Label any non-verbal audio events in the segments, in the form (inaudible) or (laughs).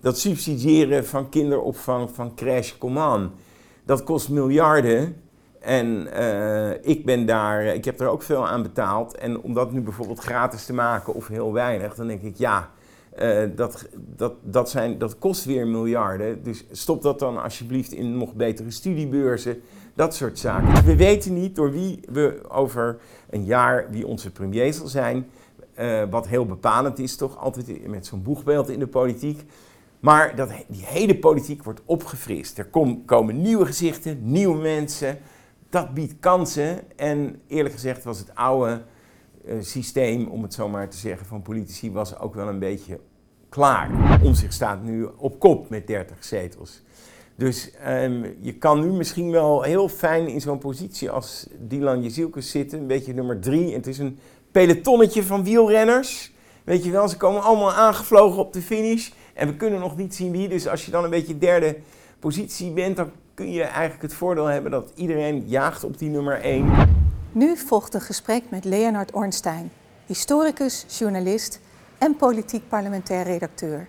dat subsidiëren van kinderopvang van Crash Command, dat kost miljarden. En eh, ik ben daar, ik heb er ook veel aan betaald. En om dat nu bijvoorbeeld gratis te maken of heel weinig, dan denk ik ja, uh, dat, dat, dat, zijn, dat kost weer miljarden. Dus stop dat dan alsjeblieft in nog betere studiebeurzen. Dat soort zaken. We weten niet door wie we over een jaar, wie onze premier zal zijn. Uh, wat heel bepalend is, toch? Altijd met zo'n boegbeeld in de politiek. Maar dat, die hele politiek wordt opgefrist. Er kom, komen nieuwe gezichten, nieuwe mensen. Dat biedt kansen. En eerlijk gezegd was het oude uh, systeem, om het zo maar te zeggen, van politici was ook wel een beetje klaar. Omzicht staat nu op kop met 30 zetels. Dus um, je kan nu misschien wel heel fijn in zo'n positie als Dylan Jezielkes zitten. Een beetje nummer drie. Het is een pelotonnetje van wielrenners. Weet je wel, ze komen allemaal aangevlogen op de finish. En we kunnen nog niet zien wie. Dus als je dan een beetje derde positie bent, dan kun je eigenlijk het voordeel hebben dat iedereen jaagt op die nummer 1. Nu volgt een gesprek met Leonard Ornstein, historicus, journalist en politiek parlementair redacteur.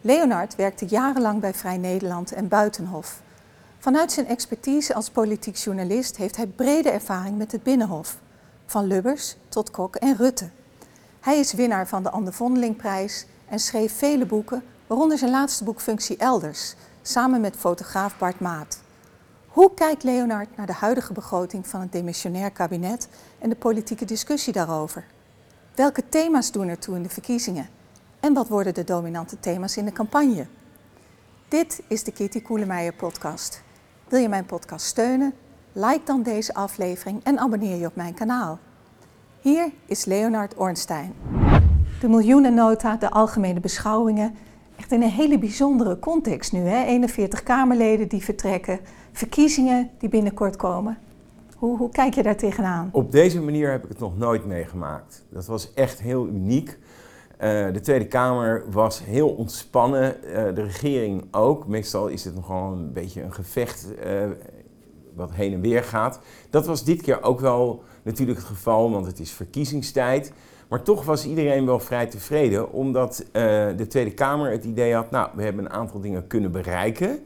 Leonard werkte jarenlang bij Vrij Nederland en Buitenhof. Vanuit zijn expertise als politiek journalist heeft hij brede ervaring met het Binnenhof, van Lubbers tot Kok en Rutte. Hij is winnaar van de Anne Vondelingprijs en schreef vele boeken, waaronder zijn laatste boek Functie Elders, samen met fotograaf Bart Maat. Hoe kijkt Leonard naar de huidige begroting van het demissionair kabinet en de politieke discussie daarover? Welke thema's doen ertoe in de verkiezingen? En wat worden de dominante thema's in de campagne? Dit is de Kitty Koelemeijer podcast. Wil je mijn podcast steunen? Like dan deze aflevering en abonneer je op mijn kanaal. Hier is Leonard Ornstein. De miljoenennota, de algemene beschouwingen, echt in een hele bijzondere context nu. Hè? 41 Kamerleden die vertrekken, verkiezingen die binnenkort komen. Hoe, hoe kijk je daar tegenaan? Op deze manier heb ik het nog nooit meegemaakt. Dat was echt heel uniek. Uh, de Tweede Kamer was heel ontspannen, uh, de regering ook. Meestal is het nog gewoon een beetje een gevecht uh, wat heen en weer gaat. Dat was dit keer ook wel natuurlijk het geval, want het is verkiezingstijd. Maar toch was iedereen wel vrij tevreden, omdat de Tweede Kamer het idee had, nou, we hebben een aantal dingen kunnen bereiken.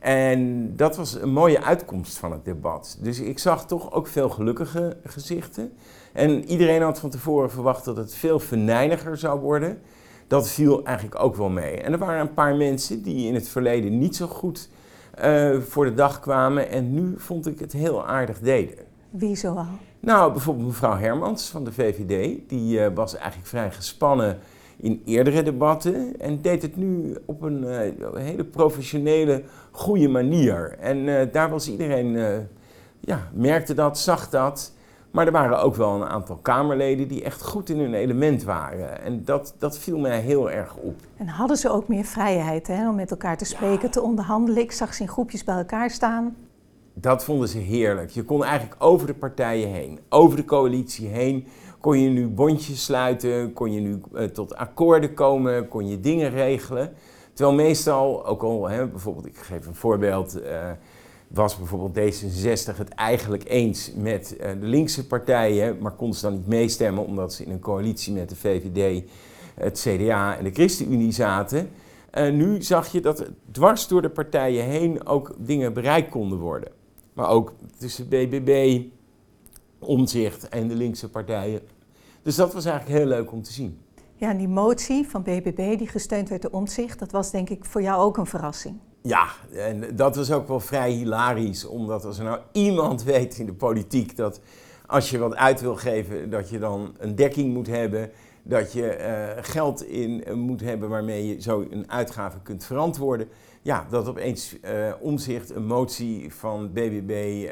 En dat was een mooie uitkomst van het debat. Dus ik zag toch ook veel gelukkige gezichten. En iedereen had van tevoren verwacht dat het veel venijniger zou worden. Dat viel eigenlijk ook wel mee. En er waren een paar mensen die in het verleden niet zo goed uh, voor de dag kwamen. En nu vond ik het heel aardig deden. Wie zoal? Nou, bijvoorbeeld mevrouw Hermans van de VVD. Die uh, was eigenlijk vrij gespannen in eerdere debatten en deed het nu op een uh, hele professionele, goede manier. En uh, daar was iedereen, ja, merkte dat, zag dat. Maar er waren ook wel een aantal Kamerleden die echt goed in hun element waren. En dat, dat viel mij heel erg op. En hadden ze ook meer vrijheid hè, om met elkaar te spreken, ja. te onderhandelen? Ik zag ze in groepjes bij elkaar staan. Dat vonden ze heerlijk. Je kon eigenlijk over de partijen heen, over de coalitie heen kon je nu bondjes sluiten, kon je nu uh, tot akkoorden komen, kon je dingen regelen. Terwijl meestal, ook al hè, bijvoorbeeld, ik geef een voorbeeld, uh, was bijvoorbeeld D66 het eigenlijk eens met uh, de linkse partijen, maar konden ze dan niet meestemmen omdat ze in een coalitie met de VVD, het CDA en de ChristenUnie zaten. nu zag je dat dwars door de partijen heen ook dingen bereikt konden worden. Maar ook tussen BBB, Omzicht en de linkse partijen. Dus dat was eigenlijk heel leuk om te zien. Ja, en die motie van BBB die gesteund werd door Omzicht, dat was denk ik voor jou ook een verrassing. Ja, en dat was ook wel vrij hilarisch, omdat als er nou iemand weet in de politiek dat als je wat uit wil geven, dat je dan een dekking moet hebben, dat je uh, geld in moet hebben waarmee je zo een uitgave kunt verantwoorden. Ja, dat opeens uh, Omzicht een motie van BBB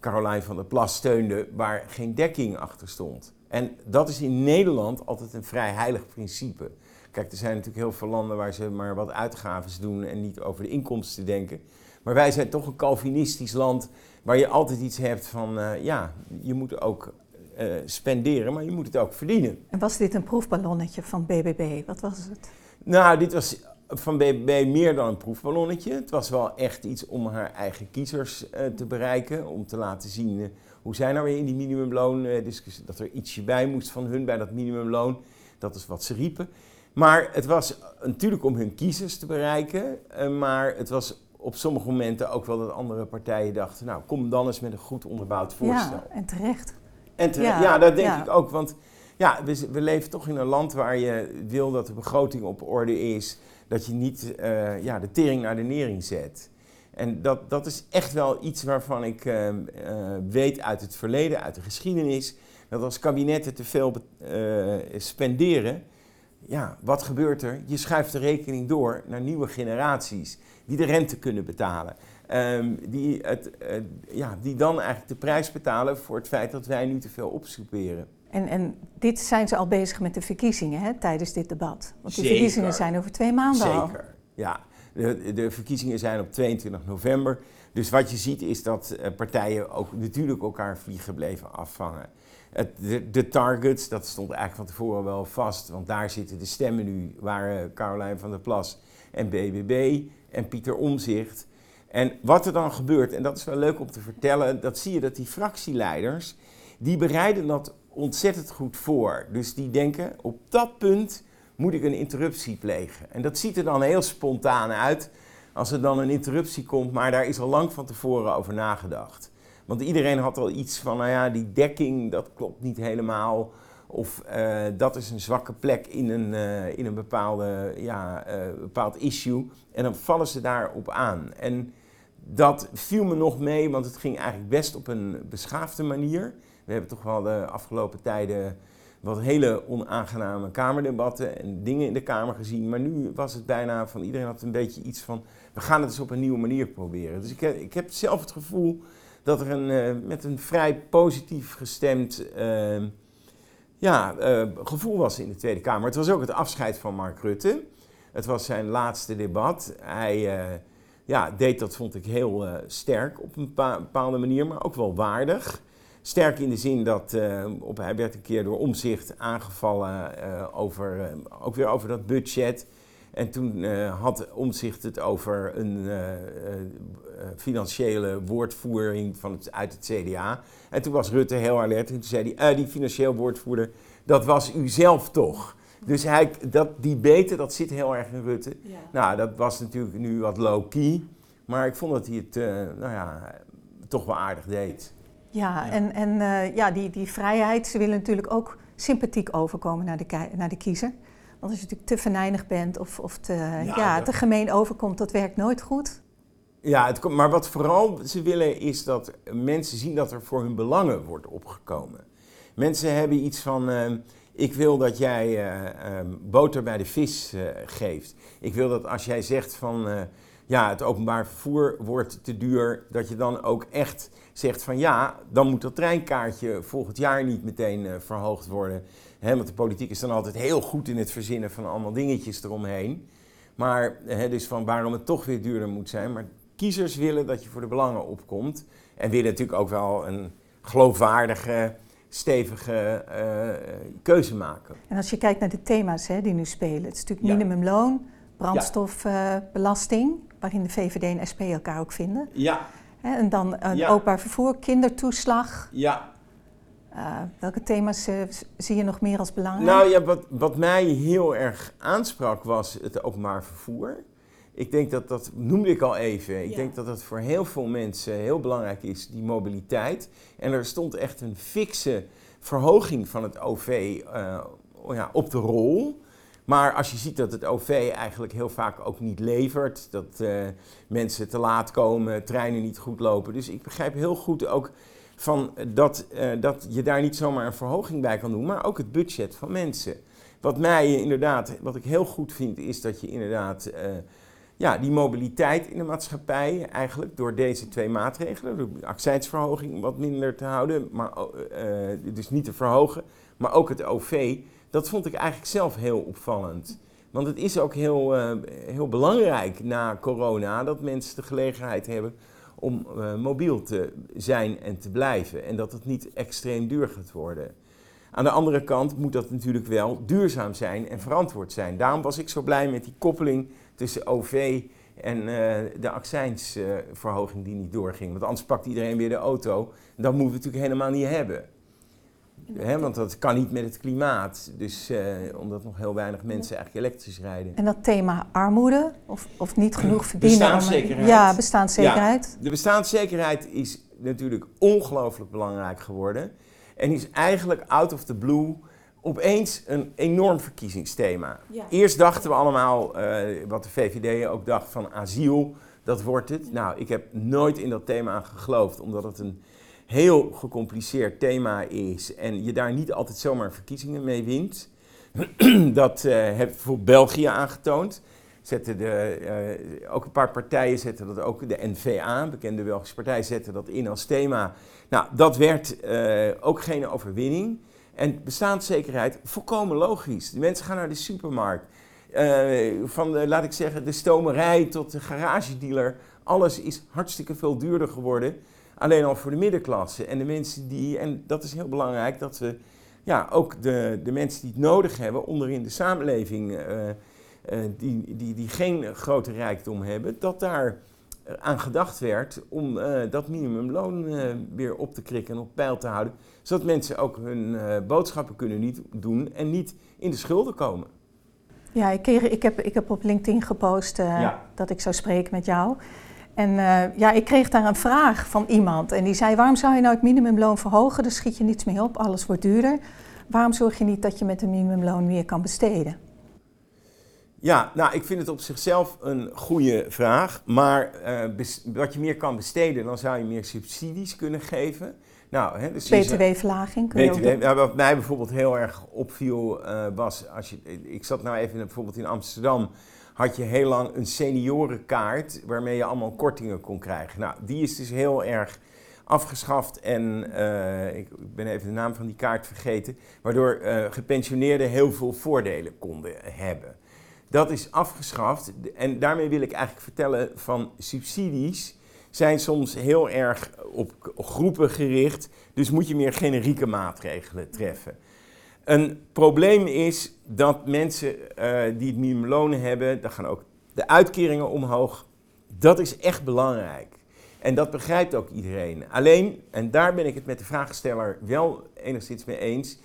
Carolijn van der Plas steunde waar geen dekking achter stond. En dat is in Nederland altijd een vrij heilig principe. Kijk, er zijn natuurlijk heel veel landen waar ze maar wat uitgaven doen en niet over de inkomsten denken. Maar wij zijn toch een Calvinistisch land waar je altijd iets hebt van, uh, ja, je moet ook uh, spenderen, maar je moet het ook verdienen. En was dit een proefballonnetje van BBB? Wat was het? Nou, dit was van BBB meer dan een proefballonnetje. Het was wel echt iets om haar eigen kiezers uh, te bereiken, om te laten zien hoe zij nou weer in die minimumloon discussie, dat er ietsje bij moest van hun bij dat minimumloon. Dat is wat ze riepen. Maar het was natuurlijk om hun kiezers te bereiken. eh, maar het was op sommige momenten ook wel dat andere partijen dachten... nou, kom dan eens met een goed onderbouwd voorstel. Ja, en terecht. En terecht- Ja, ja, dat denk ja. ik ook. Want ja, we, we leven toch in een land waar je wil dat de begroting op orde is. Dat je niet eh, ja, de tering naar de nering zet. En dat, dat is echt wel iets waarvan ik eh, eh, weet uit het verleden, uit de geschiedenis. Dat als kabinetten te veel spenderen, ja, wat gebeurt er? Je schuift de rekening door naar nieuwe generaties die de rente kunnen betalen. Ehm, die, het, ja, die dan eigenlijk de prijs betalen voor het feit dat wij nu te veel opsoeperen. En, en dit zijn ze al bezig met de verkiezingen hè, tijdens dit debat. Want die Zeker. verkiezingen zijn over twee maanden al. Zeker, ja. De, de verkiezingen zijn op 22 november. Dus wat je ziet is dat eh, partijen ook natuurlijk elkaar vliegen bleven afvangen. Het, de, de targets, dat stond eigenlijk van tevoren wel vast. Want daar zitten de stemmen nu, waren Caroline van der Plas en BBB en Pieter Omzicht. En wat er dan gebeurt, en dat is wel leuk om te vertellen, dat zie je dat die fractieleiders, die bereiden dat ontzettend goed voor. Dus die denken, op dat punt moet ik een interruptie plegen. En dat ziet er dan heel spontaan uit als er dan een interruptie komt, maar daar is al lang van tevoren over nagedacht. Want iedereen had al iets van, nou ja, die dekking, dat klopt niet helemaal. Of eh, dat is een zwakke plek in een, eh, in een bepaalde, ja, eh, bepaald issue. En dan vallen ze daarop aan. En dat viel me nog mee, want het ging eigenlijk best op een beschaafde manier. We hebben toch wel de afgelopen tijden wat hele onaangename kamerdebatten en dingen in de Kamer gezien. Maar nu was het bijna van iedereen had een beetje iets van, we gaan het eens op een nieuwe manier proberen. Dus ik heb, ik heb zelf het gevoel dat er een, eh, met een vrij positief gestemd eh, ja, eh, gevoel was in de Tweede Kamer. Het was ook het afscheid van Mark Rutte. Het was zijn laatste debat. Hij eh, ja, deed dat, vond ik, heel sterk op een bepa- bepaalde manier, maar ook wel waardig. Sterk in de zin dat eh, op, hij werd een keer door omzicht aangevallen eh, over, eh, ook weer over dat budget. En toen had omzicht het over een financiële woordvoering van het, uit het CDA. En toen was Rutte heel alert en toen zei hij, "Eh, die financieel woordvoerder, dat was u zelf toch? Dus hij, dat, die beten, dat zit heel erg in Rutte. Nou, dat was natuurlijk nu wat low-key. Maar ik vond dat hij het, nou ja, toch wel aardig deed. Ja, Ja. en, en eh, ja, die, die vrijheid, ze willen natuurlijk ook sympathiek overkomen naar de, naar de kiezer. Want als je natuurlijk te venijnig bent of, of te, ja, te gemeen overkomt, dat werkt nooit goed. Ja, het, maar wat vooral ze willen is dat mensen zien dat er voor hun belangen wordt opgekomen. Mensen hebben iets van, eh, ik wil dat jij eh, eh, boter bij de vis eh, geeft. Ik wil dat als jij zegt van, ja, het openbaar vervoer wordt te duur, dat je dan ook echt zegt van, ja, dan moet dat treinkaartje volgend jaar niet meteen eh, verhoogd worden. Want de politiek is dan altijd heel goed in het verzinnen van allemaal dingetjes eromheen. Maar hè, dus van waarom het toch weer duurder moet zijn. Maar kiezers willen dat je voor de belangen opkomt. En willen natuurlijk ook wel een geloofwaardige, stevige eh, keuze maken. En als je kijkt naar de thema's hè, die nu spelen, het is natuurlijk minimumloon, brandstofbelasting, waarin de VVD en SP elkaar ook vinden. Ja, Hè, en dan een Ja. openbaar vervoer, kindertoeslag. ja. Eh, welke thema's eh, zie je nog meer als belangrijk? Nou ja, wat, wat mij heel erg aansprak was het openbaar vervoer. Ik denk dat dat, noemde ik al even, ik Ja. denk dat dat voor heel veel mensen heel belangrijk is, die mobiliteit. En er stond echt een fikse verhoging van het OV eh, ja, op de rol. Maar als je ziet dat het OV eigenlijk heel vaak ook niet levert, dat eh, mensen te laat komen, treinen niet goed lopen. Dus ik begrijp heel goed ook van dat, eh, dat je daar niet zomaar een verhoging bij kan doen, maar ook het budget van mensen. Wat mij inderdaad, wat ik heel goed vind, is dat je inderdaad eh, ja, die mobiliteit in de maatschappij eigenlijk door deze twee maatregelen, de accijnsverhoging wat minder te houden, maar, eh, dus niet te verhogen, maar ook het OV, dat vond ik eigenlijk zelf heel opvallend. Want het is ook heel, eh, heel belangrijk na corona dat mensen de gelegenheid hebben om eh, mobiel te zijn en te blijven. En dat het niet extreem duur gaat worden. Aan de andere kant moet dat natuurlijk wel duurzaam zijn en verantwoord zijn. Daarom was ik zo blij met die koppeling tussen OV en eh, de accijnsverhoging die niet doorging. Want anders pakt iedereen weer de auto. Dat moeten we natuurlijk helemaal niet hebben. Hè, want dat kan niet met het klimaat. Dus eh, omdat nog heel weinig mensen eigenlijk elektrisch rijden. En dat thema armoede, of, of niet genoeg verdienen. Bestaanszekerheid. ja, bestaanszekerheid. De bestaanszekerheid is natuurlijk ongelooflijk belangrijk geworden. En is eigenlijk out of the blue opeens een enorm verkiezingsthema. Ja. Eerst dachten we allemaal, eh, wat de VVD ook dacht, van asiel, dat wordt het. Nou, ik heb nooit in dat thema geloofd, omdat het een heel gecompliceerd thema is en je daar niet altijd zomaar verkiezingen mee wint. (clears throat) dat eh heeft bijvoorbeeld België aangetoond. Zetten de, eh, ook een paar partijen zetten dat ook, de NVA, een bekende Belgische partij, zetten dat in als thema. Nou, dat werd eh, ook geen overwinning. En bestaanszekerheid, volkomen logisch. De mensen gaan naar de supermarkt. Van, de, laat ik zeggen, de stomerij tot de garagedealer. Alles is hartstikke veel duurder geworden. Alleen al voor de middenklasse. En de mensen die, en dat is heel belangrijk, dat we ja, ook de, de mensen die het nodig hebben onderin de samenleving, eh, eh, die, die, die geen grote rijkdom hebben, dat daar eh, aan gedacht werd om dat minimumloon weer op te krikken en op peil te houden. Zodat mensen ook hun boodschappen kunnen niet doen en niet in de schulden komen. Ja, ik, ik, heb, ik heb op LinkedIn gepost Ja. dat ik zou spreken met jou. En eh, ja, ik kreeg daar een vraag van iemand. En die zei, waarom zou je nou het minimumloon verhogen? Dan schiet je niets meer op, alles wordt duurder. Waarom zorg je niet dat je met een minimumloon meer kan besteden? Ja, nou, ik vind het op zichzelf een goede vraag. Maar eh, wat je meer kan besteden, dan zou je meer subsidies kunnen geven. Nou, hè, dus BTW-verlaging kun je BTW, wat mij bijvoorbeeld heel erg opviel eh, was, als je, ik zat nou even bijvoorbeeld in Amsterdam, had je heel lang een seniorenkaart waarmee je allemaal kortingen kon krijgen. Nou, die is dus heel erg afgeschaft en eh, ik ben even de naam van die kaart vergeten, waardoor eh, gepensioneerden heel veel voordelen konden hebben. Dat is afgeschaft en daarmee wil ik eigenlijk vertellen van subsidies zijn soms heel erg op groepen gericht, dus moet je meer generieke maatregelen treffen. Een probleem is dat mensen eh, die het minimumloon hebben, dan gaan ook de uitkeringen omhoog. Dat is echt belangrijk. En dat begrijpt ook iedereen. Alleen, en daar ben ik het met de vraagsteller wel enigszins mee eens,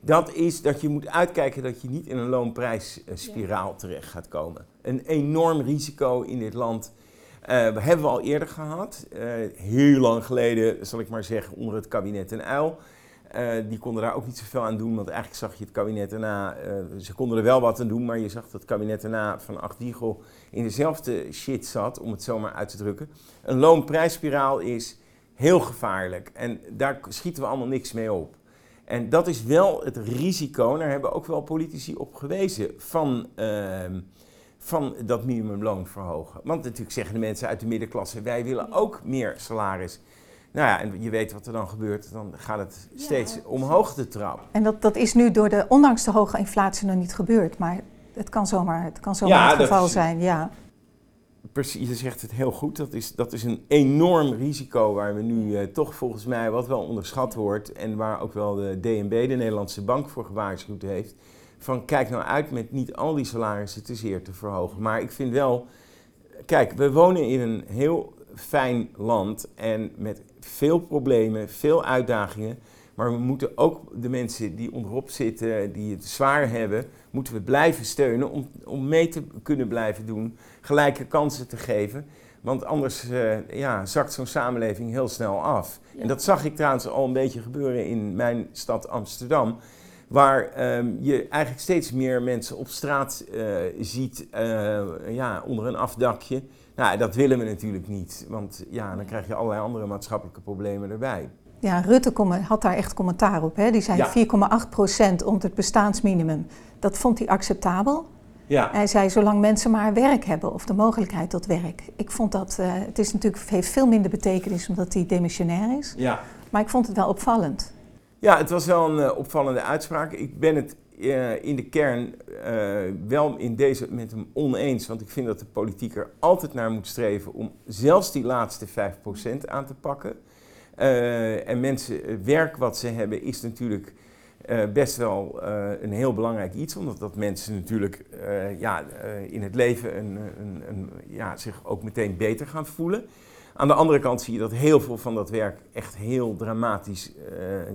dat is dat je moet uitkijken dat je niet in een loonprijsspiraal terecht gaat komen. Een enorm risico in dit land eh, hebben we al eerder gehad. Eh, heel lang geleden, zal ik maar zeggen, onder het kabinet en uil. Eh, die konden daar ook niet zoveel aan doen, want eigenlijk zag je het kabinet daarna, eh, ze konden er wel wat aan doen, maar je zag dat het kabinet daarna van Achtiegel in dezelfde shit zat, om het zomaar uit te drukken. Een loonprijsspiraal is heel gevaarlijk en daar schieten we allemaal niks mee op. En dat is wel het risico, daar hebben ook wel politici op gewezen, van, ehm, van dat minimumloon verhogen. Want natuurlijk zeggen de mensen uit de middenklasse, wij willen ook meer salaris. Nou ja, en je weet wat er dan gebeurt, dan gaat het steeds omhoog de trap. En dat, dat is nu door de, ondanks de hoge inflatie nog niet gebeurd. Maar het kan zomaar, het kan zomaar Ja, het geval is- zijn, ja. Precies, je zegt het heel goed. Dat is, dat is een enorm risico waar we nu eh, toch volgens mij wat wel onderschat wordt. En waar ook wel de DNB, de Nederlandse Bank, voor gewaarschuwd heeft. Van kijk nou uit met niet al die salarissen te zeer te verhogen. Maar ik vind wel, kijk, we wonen in een heel fijn land en met veel problemen, veel uitdagingen. Maar we moeten ook de mensen die onderop zitten, die het zwaar hebben, moeten we blijven steunen om, om mee te kunnen blijven doen, gelijke kansen te geven. Want anders eh, ja, zakt zo'n samenleving heel snel af. En dat zag ik trouwens al een beetje gebeuren in mijn stad Amsterdam. Waar ehm, je eigenlijk steeds meer mensen op straat eh, ziet, eh, ja, onder een afdakje. Nou, dat willen we natuurlijk niet, want ja, dan krijg je allerlei andere maatschappelijke problemen erbij. Ja, Rutte had daar echt commentaar op. Hè? Die zei Ja. 4,8% onder het bestaansminimum. Dat vond hij acceptabel. Ja, Hij zei, zolang mensen maar werk hebben of de mogelijkheid tot werk. Ik vond dat, eh, het is natuurlijk, heeft veel minder betekenis omdat hij demissionair is. ja. Maar ik vond het wel opvallend. Ja, het was wel een eh, opvallende uitspraak. Ik ben het eh, in de kern eh, wel in deze met hem oneens. Want ik vind dat de politiek er altijd naar moet streven om zelfs die laatste 5% aan te pakken. Eh, en mensen, werk wat ze hebben is natuurlijk best wel een heel belangrijk iets. Omdat dat mensen natuurlijk ja, in het leven een, een, een, ja, zich ook meteen beter gaan voelen. Aan de andere kant zie je dat heel veel van dat werk echt heel dramatisch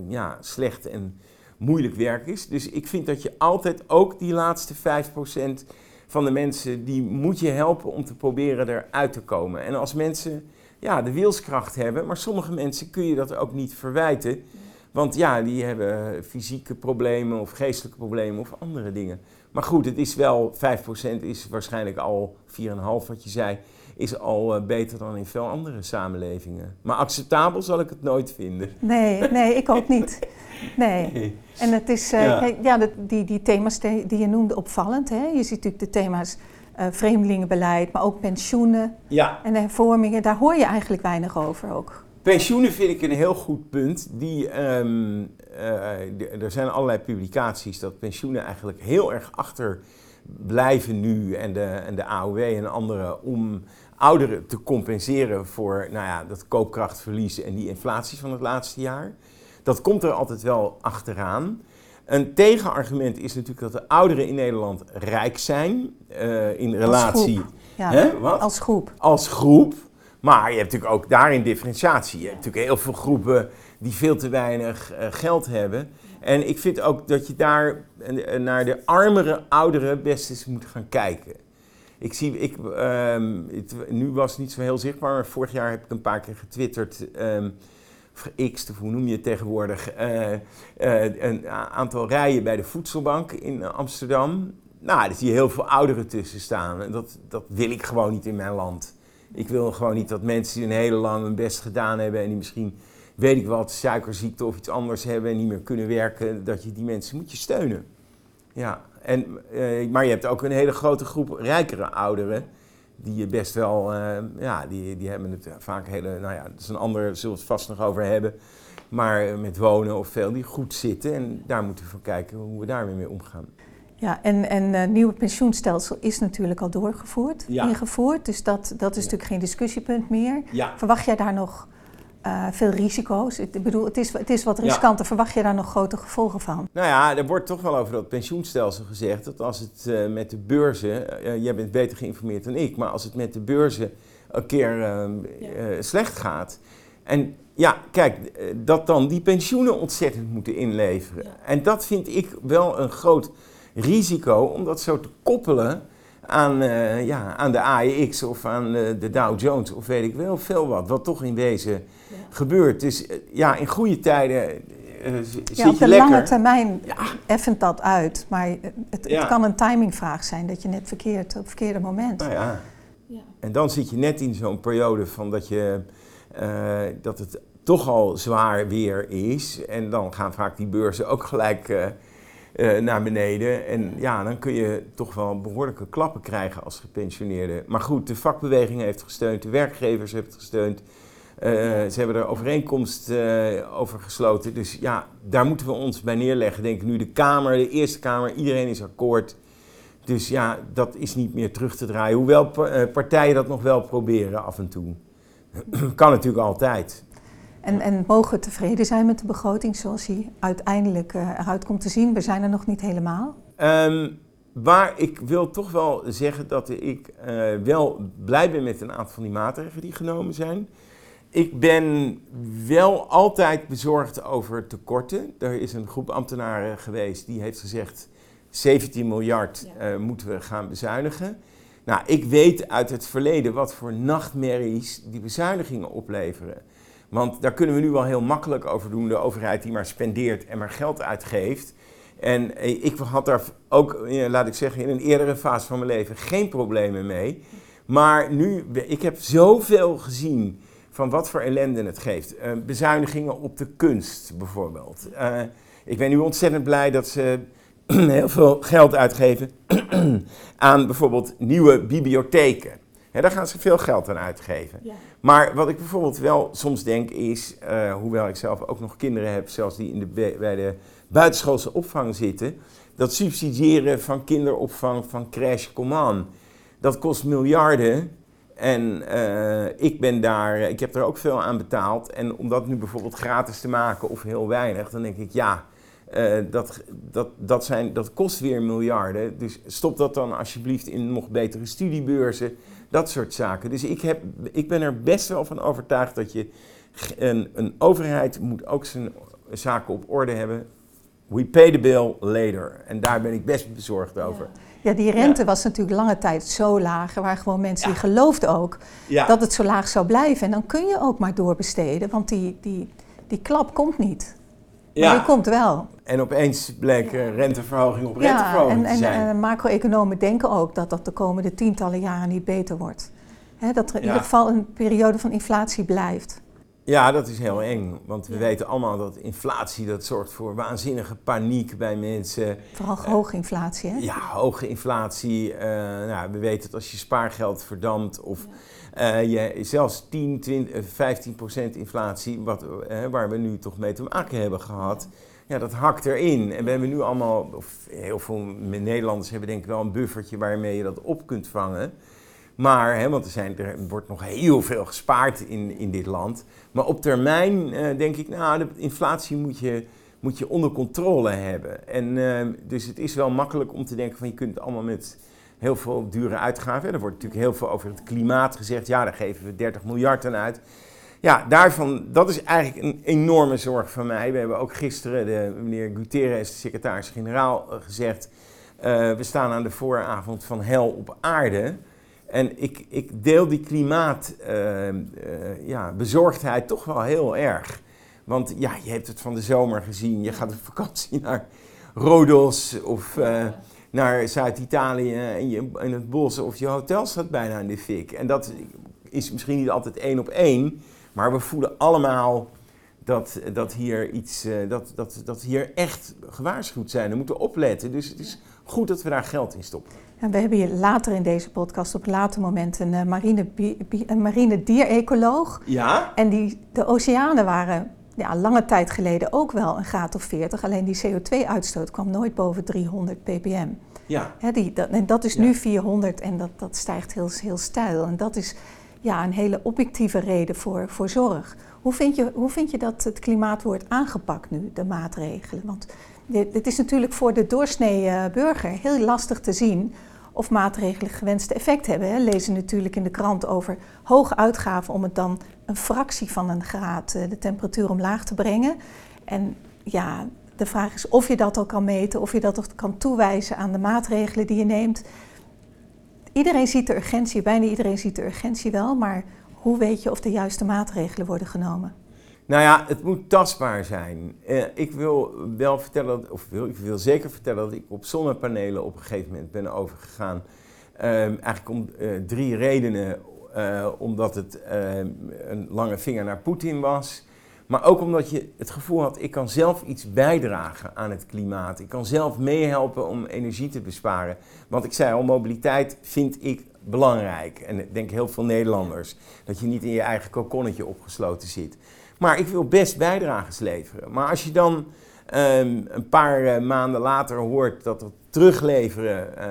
ja, slecht en moeilijk werk is. Dus ik vind dat je altijd ook die laatste 5% van de mensen, die moet je helpen om te proberen eruit te komen. En als mensen ja, de wilskracht hebben, maar sommige mensen kun je dat ook niet verwijten. Want ja, die hebben fysieke problemen of geestelijke problemen of andere dingen. Maar goed, het is wel, 5% is waarschijnlijk al 4,5 wat je zei, is al uh, beter dan in veel andere samenlevingen. Maar acceptabel zal ik het nooit vinden. Nee, nee, ik ook niet. Nee. (laughs) nee. En het is, uh, ja, die, die thema's die je noemde opvallend. Hè? Je ziet natuurlijk de thema's uh, vreemdelingenbeleid, maar ook pensioenen ja. en hervormingen. Daar hoor je eigenlijk weinig over ook. Pensioenen vind ik een heel goed punt. Die, um, uh, er zijn allerlei publicaties dat pensioenen eigenlijk heel erg achter blijven nu en de, en de AOW en andere om ouderen te compenseren voor nou ja, dat koopkrachtverlies en die inflatie van het laatste jaar. Dat komt er altijd wel achteraan. Een tegenargument is natuurlijk dat de ouderen in Nederland rijk zijn uh, in relatie. Als groep. Ja, Hè? Wat? Als groep. Als groep. Maar je hebt natuurlijk ook daarin differentiatie. Je hebt natuurlijk heel veel groepen die veel te weinig uh, geld hebben. En ik vind ook dat je daar uh, naar de armere ouderen best eens moet gaan kijken. Ik zie, ik, um, het, nu was het niet zo heel zichtbaar, maar vorig jaar heb ik een paar keer getwitterd. Um, X, hoe noem je het tegenwoordig, een aantal rijen bij de voedselbank in Amsterdam. Nou, daar zie je heel veel ouderen tussen staan. En dat, dat wil ik gewoon niet in mijn land. Ik wil gewoon niet dat mensen die een hele lang hun best gedaan hebben en die misschien, weet ik wat, suikerziekte of iets anders hebben en niet meer kunnen werken, dat je die mensen moet je steunen. Ja, en, uh, maar je hebt ook een hele grote groep rijkere ouderen die je best wel, uh, ja, die, die hebben het vaak hele, nou ja, dat is een ander, zullen we het vast nog over hebben. Maar met wonen of veel die goed zitten en daar moeten we van kijken hoe we daarmee mee omgaan. Ja, en, en uh, nieuwe pensioenstelsel is natuurlijk al doorgevoerd, ja. ingevoerd. Dus dat, dat is natuurlijk geen discussiepunt meer. Ja. Verwacht jij daar nog uh, veel risico's? Ik bedoel, het is, het is wat riskanter. Verwacht je daar nog grote gevolgen van? Nou ja, er wordt toch wel over dat pensioenstelsel gezegd dat als het uh, met de beurzen, uh, jij bent beter geïnformeerd dan ik, maar als het met de beurzen een keer ja. slecht gaat. En ja, kijk, dat dan die pensioenen ontzettend moeten inleveren. Ja. En dat vind ik wel een groot risico om dat zo te koppelen aan, uh, ja, aan de AEX of aan uh, de Dow Jones of weet ik wel veel wat. Wat toch in wezen ja. gebeurt. Dus uh, ja, in goede tijden zit ja, op de lekker. lange termijn ja. effent dat uit. Maar het, het ja. kan een timingvraag zijn dat je net verkeerd op het verkeerde moment. Nou ja. En dan zit je net in zo'n periode van dat, je, dat het toch al zwaar weer is. En dan gaan vaak die beurzen ook gelijk uh, naar beneden. En ja, dan kun je toch wel behoorlijke klappen krijgen als gepensioneerde. Maar goed, de vakbeweging heeft gesteund, de werkgevers hebben het gesteund. Uh, ze hebben er overeenkomst uh, over gesloten. Dus ja, daar moeten we ons bij neerleggen. Denk nu de Kamer, de Eerste Kamer, iedereen is akkoord. Dus ja, dat is niet meer terug te draaien. Hoewel partijen dat nog wel proberen af en toe. (clears throat) kan natuurlijk altijd. En, en mogen tevreden zijn met de begroting zoals die uiteindelijk uh, eruit komt te zien? We zijn er nog niet helemaal. Um, waar ik wil toch wel zeggen dat ik uh, wel blij ben met een aantal van die maatregelen die genomen zijn. Ik ben wel altijd bezorgd over tekorten. Er is een groep ambtenaren geweest die heeft gezegd 17 miljard ja. uh, moeten we gaan bezuinigen. Nou, ik weet uit het verleden wat voor nachtmerries die bezuinigingen opleveren. Want daar kunnen we nu wel heel makkelijk over doen. De overheid die maar spendeert en maar geld uitgeeft. En eh, ik had daar ook, eh, laat ik zeggen, in een eerdere fase van mijn leven geen problemen mee. Maar nu, ik heb zoveel gezien van wat voor ellende het geeft. Uh, bezuinigingen op de kunst bijvoorbeeld. Ik ben nu ontzettend blij dat ze (clears throat) heel veel geld uitgeven (clears throat) aan bijvoorbeeld nieuwe bibliotheken. He, daar gaan ze veel geld aan uitgeven. Ja. Maar wat ik bijvoorbeeld wel soms denk is, uh, hoewel ik zelf ook nog kinderen heb, zelfs die in de, bij de buitenschoolse opvang zitten, dat subsidiëren van kinderopvang van Crash Command, dat kost miljarden. En uh, ik ben daar, ik heb er ook veel aan betaald. En om dat nu bijvoorbeeld gratis te maken of heel weinig, dan denk ik ja, uh, dat, dat, dat, zijn, dat kost weer miljarden. Dus stop dat dan alsjeblieft in nog betere studiebeurzen dat soort zaken. Dus ik, heb, ik ben er best wel van overtuigd dat je een, een overheid moet ook zijn zaken op orde hebben. we pay the bill later. En daar ben ik best bezorgd over. Ja, die rente was natuurlijk lange tijd zo laag. Er waren gewoon mensen die geloofden ook dat het zo laag zou blijven. En dan kun je ook maar doorbesteden, want die, die, die klap komt niet. Maar die komt wel. En opeens bleek renteverhoging op renteverhoging en, te zijn. En, en macro-economen denken ook dat dat de komende tientallen jaren niet beter wordt. dat er in ieder geval een periode van inflatie blijft. Ja, dat is heel eng. Want we weten allemaal dat inflatie dat zorgt voor waanzinnige paniek bij mensen. Vooral hoge inflatie, hè? Ja, hoge inflatie. Uh, nou, we weten dat als je spaargeld verdampt of uh, je, zelfs 10, 20, 15 procent inflatie, wat, uh, waar we nu toch mee te maken hebben gehad, ja, dat hakt erin. En we hebben nu allemaal, of heel veel Nederlanders hebben denk ik wel een buffertje waarmee je dat op kunt vangen. Maar, hè, want er, zijn, er wordt nog heel veel gespaard in, in dit land. Maar op termijn uh, denk ik, nou, de inflatie moet je, moet je onder controle hebben. En uh, dus het is wel makkelijk om te denken van je kunt allemaal met heel veel dure uitgaven. Er wordt natuurlijk heel veel over het klimaat gezegd. Ja, daar geven we 30 miljard aan uit. Ja, daarvan, dat is eigenlijk een enorme zorg van mij. We hebben ook gisteren de meneer Guterres, de secretaris-generaal, gezegd... Uh, we staan aan de vooravond van hel op aarde... En ik, ik deel die klimaatbezorgdheid uh, ja, bezorgdheid toch wel heel erg. Want ja, je hebt het van de zomer gezien. Je gaat op vakantie naar Rodos of uh, naar Zuid-Italië en je in het bos of je hotel staat bijna in de fik. En dat is misschien niet altijd één op één, maar we voelen allemaal dat, dat, hier iets, uh, dat, dat, dat hier echt gewaarschuwd zijn. We moeten opletten. Dus het is goed dat we daar geld in stoppen. En we hebben hier later in deze podcast op een later moment een, uh, marine, een marine dierecoloog. Ja? En die, de oceanen waren ja, lange tijd geleden ook wel een graad of 40. Alleen die CO2-uitstoot kwam nooit boven 300 ppm. Ja. Die, dat, en dat is ja. nu 400 en dat, dat stijgt heel, heel stijl. En dat is ja, een hele objectieve reden voor, voor zorg. Hoe vind, je, hoe vind je dat het klimaat wordt aangepakt nu, de maatregelen? Want dit, dit is natuurlijk voor de doorsnee burger heel lastig te zien of maatregelen gewenste effect hebben. We lezen natuurlijk in de krant over hoge uitgaven om het dan een fractie van een graad de temperatuur omlaag te brengen. En ja, de vraag is of je dat al kan meten, of je dat ook kan toewijzen aan de maatregelen die je neemt. Iedereen ziet de urgentie, bijna iedereen ziet de urgentie wel, maar hoe weet je of de juiste maatregelen worden genomen? Nou ja, het moet tastbaar zijn. Uh, ik wil wel vertellen, dat, of wil, ik wil zeker vertellen dat ik op zonnepanelen op een gegeven moment ben overgegaan. Uh, eigenlijk om uh, drie redenen. omdat het een lange vinger naar Poetin was. Maar ook omdat je het gevoel had, ik kan zelf iets bijdragen aan het klimaat. Ik kan zelf meehelpen om energie te besparen. Want ik zei al, mobiliteit vind ik belangrijk. En ik denk heel veel Nederlanders. Dat je niet in je eigen kokonnetje opgesloten zit. Maar ik wil best bijdrages leveren. Maar als je dan um, een paar uh, maanden later hoort dat het terugleveren, uh,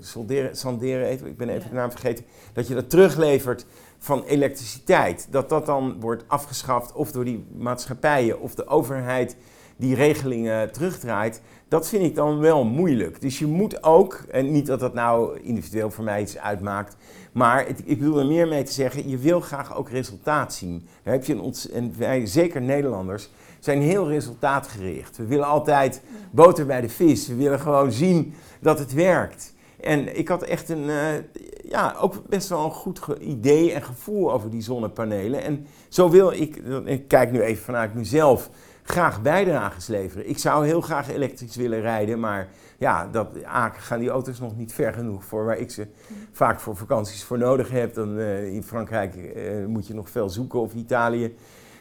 solderen, sanderen, even, ik ben even de naam vergeten, dat je dat teruglevert van elektriciteit, dat dat dan wordt afgeschaft of door die maatschappijen of de overheid die regelingen terugdraait, dat vind ik dan wel moeilijk. Dus je moet ook, en niet dat dat nou individueel voor mij iets uitmaakt, maar ik bedoel er meer mee te zeggen, je wil graag ook resultaat zien. Daar heb je een en wij, zeker Nederlanders, zijn heel resultaatgericht. We willen altijd boter bij de vis. We willen gewoon zien dat het werkt. En ik had echt een, uh, ja, ook best wel een goed idee en gevoel over die zonnepanelen. En zo wil ik, ik kijk nu even vanuit mezelf, graag bijdrages leveren. Ik zou heel graag elektrisch willen rijden, maar ja, dat, A, gaan die auto's nog niet ver genoeg voor waar ik ze vaak voor vakanties voor nodig heb. Dan, uh, in Frankrijk uh, moet je nog veel zoeken of Italië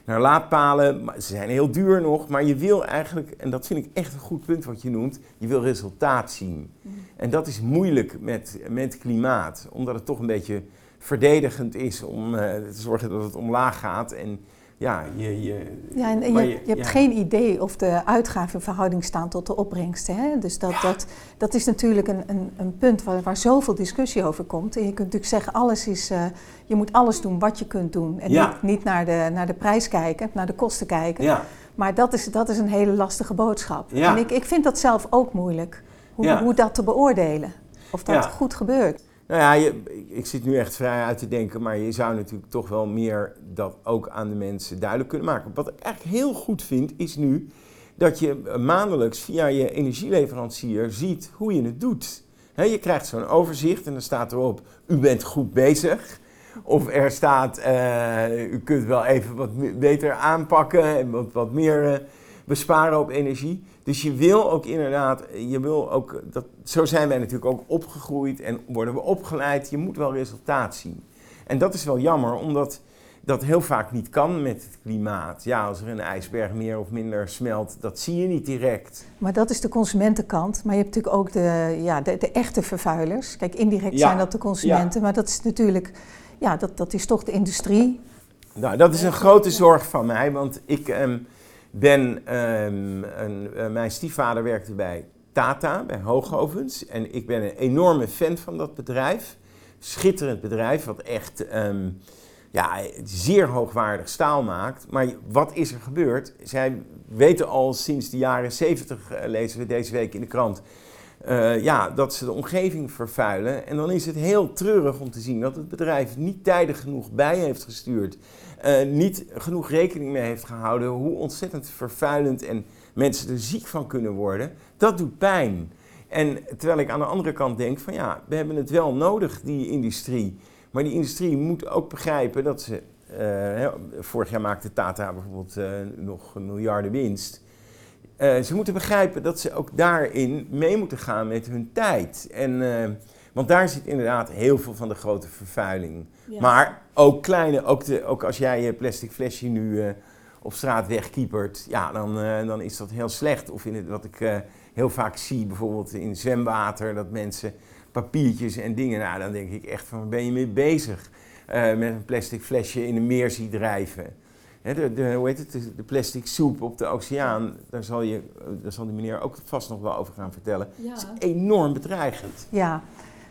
naar laadpalen. Maar ze zijn heel duur nog, maar je wil eigenlijk, en dat vind ik echt een goed punt wat je noemt, je wil resultaat zien. En dat is moeilijk met, met klimaat, omdat het toch een beetje verdedigend is om uh, te zorgen dat het omlaag gaat. En ja, je, je, ja, en, je, je, hebt ja. geen idee of de uitgaven in verhouding staan tot de opbrengsten. Hè? Dus dat, ja. dat, dat is natuurlijk een, een, een punt waar, waar zoveel discussie over komt. En je kunt natuurlijk zeggen, alles is, uh, je moet alles doen wat je kunt doen. En Ja. niet, niet naar, de, naar de prijs kijken, naar de kosten kijken. Maar dat is, dat is een hele lastige boodschap. En ik, ik vind dat zelf ook moeilijk. Hoe, hoe dat te beoordelen. Of dat goed gebeurt. Nou ja, ik- zit nu echt vrij uit te denken, maar je zou natuurlijk toch wel meer dat ook aan de mensen duidelijk kunnen maken. Wat ik eigenlijk heel goed vind, is nu dat je maandelijks via je energieleverancier ziet hoe je het doet. je krijgt zo'n overzicht en dan staat erop, u bent goed bezig. Of er staat, uh, u kunt wel even wat beter aanpakken en wat, wat meer uh, besparen op energie. Dus je wil ook inderdaad, je wil ook, dat, zo zijn wij natuurlijk ook opgegroeid en worden we opgeleid. Je moet wel resultaat zien. En dat is wel jammer, omdat dat heel vaak niet kan met het klimaat. Ja, als er een ijsberg meer of minder smelt, dat zie je niet direct. Maar dat is de consumentenkant. Maar je hebt natuurlijk ook de, ja, de, de echte vervuilers. Kijk, indirect zijn dat de consumenten, maar dat is natuurlijk, ja, dat, dat is toch de industrie. Nou, dat is een grote zorg van mij, want ik ehm, een, uh, mijn stiefvader werkte bij Tata, bij Hoogovens. En ik ben een enorme fan van dat bedrijf. Schitterend bedrijf, wat echt... Ehm, ja, zeer hoogwaardig staal maakt. Maar wat is er gebeurd? Zij weten al sinds de jaren 70, uh, eh, lezen we deze week in de krant, uh, ja, dat ze de omgeving vervuilen. En dan is het heel treurig om te zien dat het bedrijf niet tijdig genoeg bij heeft gestuurd. Uh, niet genoeg rekening mee heeft gehouden hoe ontzettend vervuilend en mensen er ziek van kunnen worden. Dat doet pijn. En terwijl ik aan de andere kant denk van ja, we hebben het wel nodig, die industrie. Maar die industrie moet ook begrijpen dat ze. Uh, vorig jaar maakte Tata bijvoorbeeld uh, nog miljarden winst. Ze moeten begrijpen dat ze ook daarin mee moeten gaan met hun tijd. En, want daar zit inderdaad heel veel van de grote vervuiling. Ja. Maar ook kleine, ook, de, ook als jij je plastic flesje nu op straat wegkiepert, ja, dan, dan is dat heel slecht. Of in het, wat ik heel vaak zie, bijvoorbeeld in zwemwater, dat mensen papiertjes en dingen. Nou, dan denk ik echt van, waar ben je mee bezig? Uh, met een plastic flesje in een meer ziet drijven. de, de, hoe heet het, de, plastic soep op de oceaan, daar zal, je, daar zal die meneer ook vast nog wel over gaan vertellen. Ja. Dat is enorm bedreigend. Ja.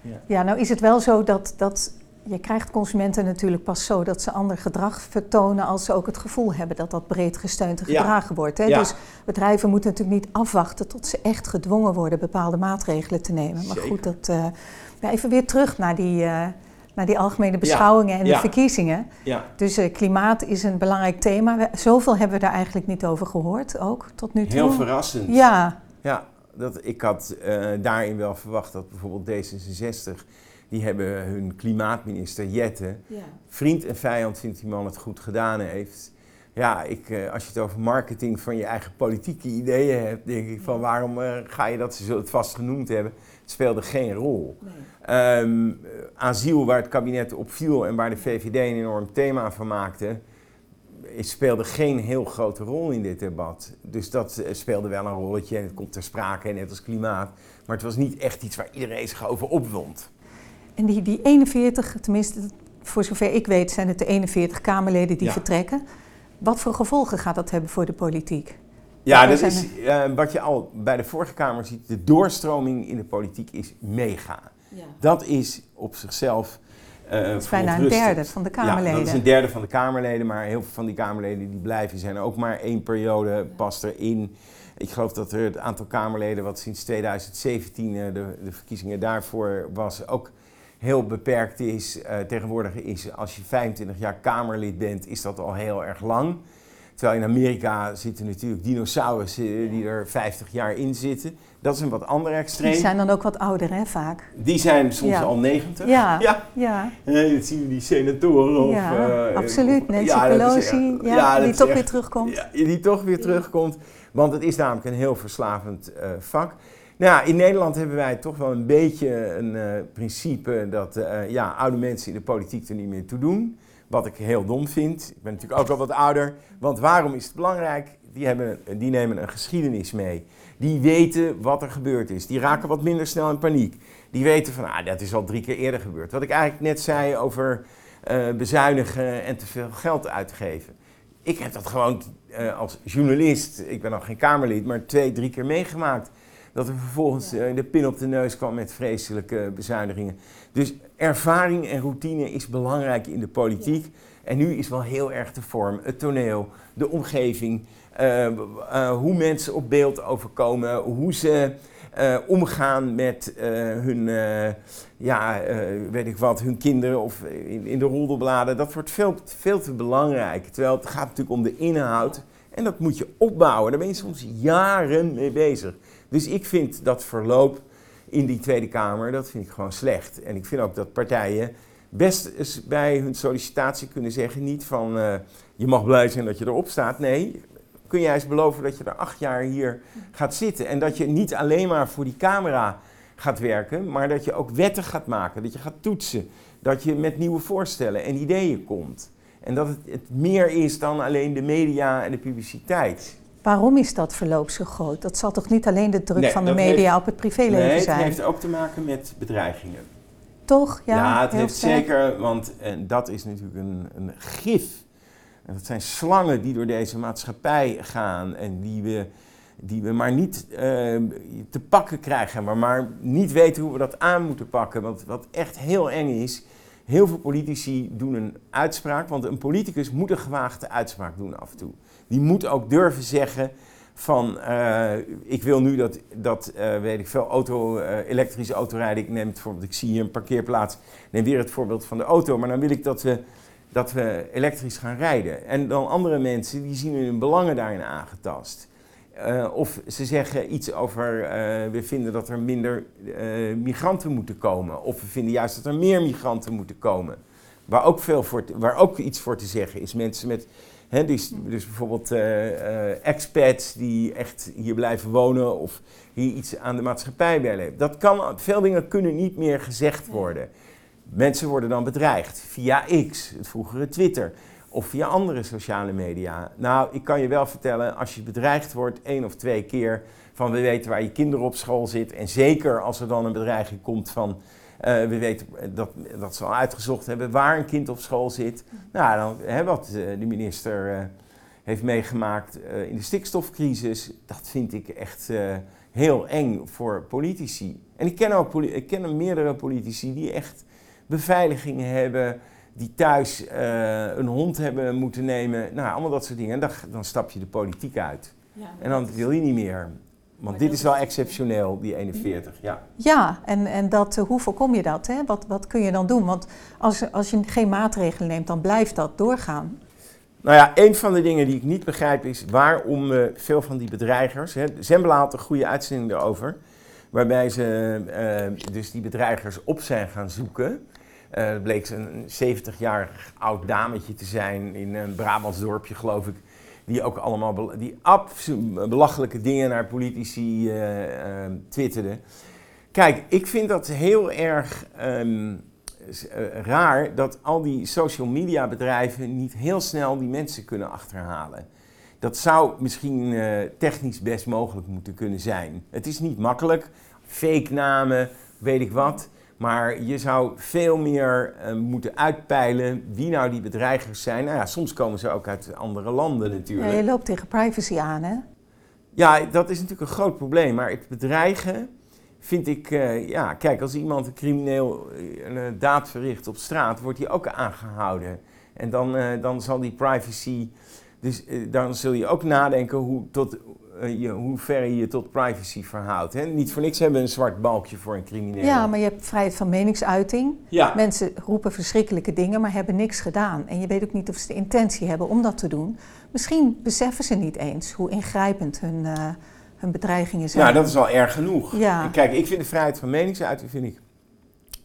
Ja. Ja. nou is het wel zo dat, dat je krijgt consumenten natuurlijk pas zo dat ze ander gedrag vertonen als ze ook het gevoel hebben dat dat breed gesteund en gedragen wordt. Hè? Dus bedrijven moeten natuurlijk niet afwachten tot ze echt gedwongen worden bepaalde maatregelen te nemen. Maar goed, dat, uh, even weer terug naar die, uh, naar die algemene beschouwingen en de verkiezingen. Dus uh, klimaat is een belangrijk thema. We, zoveel hebben we daar eigenlijk niet over gehoord, ook tot nu toe. Heel verrassend. Ja. Ja, dat, ik had daarin wel verwacht dat bijvoorbeeld D66 die hebben hun klimaatminister Jette. Ja. Vriend en vijand vindt die man het goed gedaan heeft. Ja, ik, eh, als je het over marketing van je eigen politieke ideeën hebt, denk ik van waarom uh, ga je dat, ze zullen het vast genoemd hebben, het speelde geen rol. Nee. Um, asiel, waar het kabinet op viel en waar de VVD een enorm thema van maakte, speelde geen heel grote rol in dit debat. Dus dat eh, speelde wel een rolletje en het komt ter sprake, net als klimaat. Maar het was niet echt iets waar iedereen zich over opwond. En die, die 41, tenminste voor zover ik weet, zijn het de 41 Kamerleden die vertrekken. Wat voor gevolgen gaat dat hebben voor de politiek? Ja, dat is uh, wat je al bij de vorige Kamer ziet. De doorstroming in de politiek is mega. Ja. Dat is op zichzelf. Uh, dat is bijna een derde van de Kamerleden. Ja, dat is een derde van de Kamerleden, maar heel veel van die Kamerleden die blijven zijn ook maar één periode past erin. Ik geloof dat er het aantal Kamerleden wat sinds 2017 uh, de, de verkiezingen daarvoor was ook heel beperkt is. Uh, tegenwoordig is, als je 25 jaar Kamerlid bent, is dat al heel erg lang. Terwijl in Amerika zitten natuurlijk dinosaurussen die er 50 jaar in zitten. Dat is een wat ander extreem. Die zijn dan ook wat ouder, hè, vaak? Die zijn soms al 90. (laughs) Ja, ja. ja. Uh, dat zien we die senatoren. Of, ja, uh, absoluut. Nancy ja, Pelosi, ja, die toch weer terugkomt. Ja, die toch weer terugkomt. Want het is namelijk een heel verslavend uh, vak. Nou ja, in Nederland hebben wij toch wel een beetje een uh, principe dat ja, oude mensen in de politiek er niet meer toe doen. Wat ik heel dom vind. Ik ben natuurlijk ook al wat ouder. Want waarom is het belangrijk? Die, hebben, die nemen een geschiedenis mee. Die weten wat er gebeurd is. Die raken wat minder snel in paniek. Die weten van, ah, dat is al drie keer eerder gebeurd. Wat ik eigenlijk net zei over uh, bezuinigen en te veel geld uitgeven. Ik heb dat gewoon als journalist, ik ben nog geen Kamerlid, maar twee, drie keer meegemaakt dat er vervolgens uh, de pin op de neus kwam met vreselijke bezuinigingen. Dus ervaring en routine is belangrijk in de politiek. En nu is wel heel erg de vorm, het toneel, de omgeving, uh, uh, hoe mensen op beeld overkomen, hoe ze uh, omgaan met hun, ja, weet ik wat, hun kinderen of in, in de roddelbladen. Dat wordt veel, veel te belangrijk. Terwijl het gaat natuurlijk om de inhoud En dat moet je opbouwen. Daar ben je soms jaren mee bezig. Dus ik vind dat verloop in die Tweede Kamer, dat vind ik gewoon slecht. En ik vind ook dat partijen best bij hun sollicitatie kunnen zeggen, niet van uh, je mag blij zijn dat je erop staat. Nee, kun jij eens beloven dat je er acht jaar hier gaat zitten. En dat je niet alleen maar voor die camera gaat werken, maar dat je ook wetten gaat maken, dat je gaat toetsen, dat je met nieuwe voorstellen en ideeën komt. En dat het, het meer is dan alleen de media en de publiciteit. Waarom is dat verloop zo groot? Dat zal toch niet alleen de druk van de media op het privéleven nee, zijn? het heeft ook te maken met bedreigingen. Toch? Ja, ja het heeft zeker, want en dat is natuurlijk een, een gif. En dat zijn slangen die door deze maatschappij gaan en die we, die we maar niet uh, te pakken krijgen, maar, maar niet weten hoe we dat aan moeten pakken. Want wat echt heel eng is, heel veel politici doen een uitspraak, want een politicus moet een gewaagde uitspraak doen af en toe. Die moet ook durven zeggen van uh, ik wil nu dat, dat uh, weet ik veel, auto, uh, elektrische autorijden, ik neem het voorbeeld, ik zie hier een parkeerplaats, neem weer het voorbeeld van de auto, maar dan wil ik dat we, dat we elektrisch gaan rijden. En dan andere mensen die zien hun belangen daarin aangetast. of ze zeggen iets over, we vinden dat er minder migranten moeten komen. Of we vinden juist dat er meer migranten moeten komen. Waar ook, veel voor waar ook iets voor te zeggen is. Mensen met dus, dus, bijvoorbeeld uh, uh, expats die echt hier blijven wonen of hier iets aan de maatschappij willen. Dat kan, veel dingen kunnen niet meer gezegd worden. Mensen worden dan bedreigd via X, het vroegere Twitter, of via andere sociale media. Nou, ik kan je wel vertellen, als je bedreigd wordt één of twee keer van we weten waar je kinderen op school zit en zeker als er dan een bedreiging komt van uh, we weten dat, dat ze al uitgezocht hebben waar een kind op school zit. Nou, dan, hè, wat uh, de minister heeft meegemaakt in de stikstofcrisis, dat vind ik echt heel eng voor politici. En ik ken ook ik ken meerdere politici die echt beveiligingen hebben, die thuis een hond hebben moeten nemen. Nou, allemaal dat soort dingen. En dan, dan stap je de politiek uit. Ja, en dan wil je niet meer. Want dit is wel exceptioneel, die 41, ja. Ja, en, en dat, hoe voorkom je dat? Hè? Wat, wat kun je dan doen? Want als, als je geen maatregelen neemt, dan blijft dat doorgaan. Nou ja, een van de dingen die ik niet begrijp is waarom uh, veel van die bedreigers... Hè, Zembla had een goede uitzending daarover... waarbij ze uh, dus die bedreigers op zijn gaan zoeken... Uh, bleek een 70-jarig oud dametje te zijn in een Brabants dorpje, geloof ik die ook allemaal die belachelijke dingen naar politici uh, uh, twitterden. Kijk, ik vind dat heel erg um, raar dat al die social media bedrijven niet heel snel die mensen kunnen achterhalen. Dat zou misschien technisch best mogelijk moeten kunnen zijn. Het is niet makkelijk, fake namen, weet ik wat. Maar je zou veel meer uh, moeten uitpeilen wie nou die bedreigers zijn. Nou ja, soms komen ze ook uit andere landen natuurlijk. Ja, je loopt tegen privacy aan, hè? Ja, dat is natuurlijk een groot probleem. Maar het bedreigen vind ik... Uh, ja, kijk, als iemand een crimineel uh, een daad verricht op straat... wordt hij ook aangehouden. En dan, dan zal die privacy... Dus dan zul je ook nadenken hoe, tot, je, hoe ver je je tot privacy verhoudt. Hè? Niet voor niks hebben we een zwart balkje voor een crimineel. Ja, maar je hebt vrijheid van meningsuiting. Ja. Mensen roepen verschrikkelijke dingen, maar hebben niks gedaan. En je weet ook niet of ze de intentie hebben om dat te doen. Misschien beseffen ze niet eens hoe ingrijpend hun, uh, hun bedreigingen zijn. Nou, dat is al erg genoeg. Ja. Kijk, ik vind de vrijheid van meningsuiting vind ik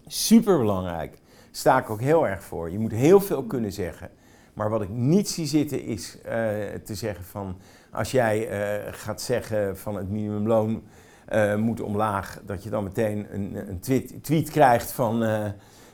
super belangrijk. Sta ik ook heel erg voor. Je moet heel veel kunnen zeggen. Maar wat ik niet zie zitten is uh, te zeggen van als jij uh, gaat zeggen van het minimumloon uh, moet omlaag, dat je dan meteen een, een tweet, tweet, krijgt van uh,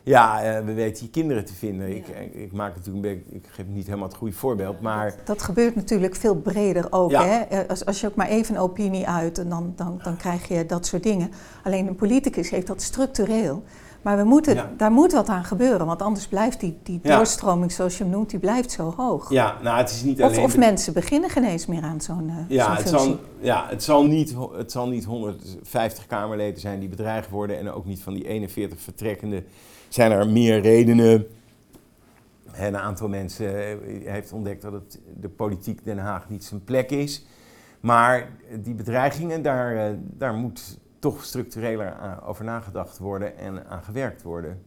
ja, we weten je kinderen te vinden. Ja. Ik, ik, maak natuurlijk een beetje, ik geef niet helemaal het goede voorbeeld, maar... Dat, dat gebeurt natuurlijk veel breder ook, ja. hè? Als, als je ook maar even een opinie uit, dan, dan, dan krijg je dat soort dingen. Alleen een politicus heeft dat structureel. Maar we moeten, ja. daar moet wat aan gebeuren, want anders blijft die, die doorstroming, zoals je hem noemt, die blijft zo hoog. Ja, nou het is niet of, alleen... Of mensen beginnen geen eens meer aan zo'n uh, ja, het zal, ja, het zal, niet, het zal niet 150 Kamerleden zijn die bedreigd worden en ook niet van die 41 vertrekkende zijn er meer redenen. Een aantal mensen eh, heeft ontdekt dat het de politiek Den Haag niet zijn plek is. Maar die bedreigingen, daar, eh, daar moet toch structureler over nagedacht worden en aan gewerkt worden.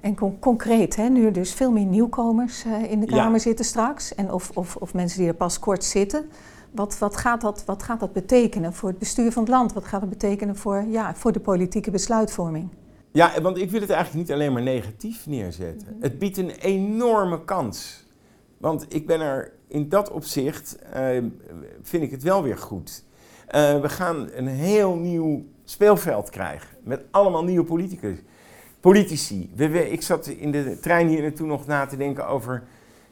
En concreet, hè, nu er dus veel meer nieuwkomers uh, in de Kamer zitten straks, en of, of, of, mensen die er pas kort zitten. Wat, wat, gaat dat, wat gaat dat betekenen voor het bestuur van het land? Wat gaat dat betekenen voor, ja, voor de politieke besluitvorming? Ja, want ik wil het eigenlijk niet alleen maar negatief neerzetten. Mhm. Het biedt een enorme kans. Want ik ben er in dat opzicht, uh, vind ik het wel weer goed. Uh, we gaan een heel nieuw speelveld krijgen. Met allemaal nieuwe politici. We, ik zat in de trein hier naartoe nog na te denken over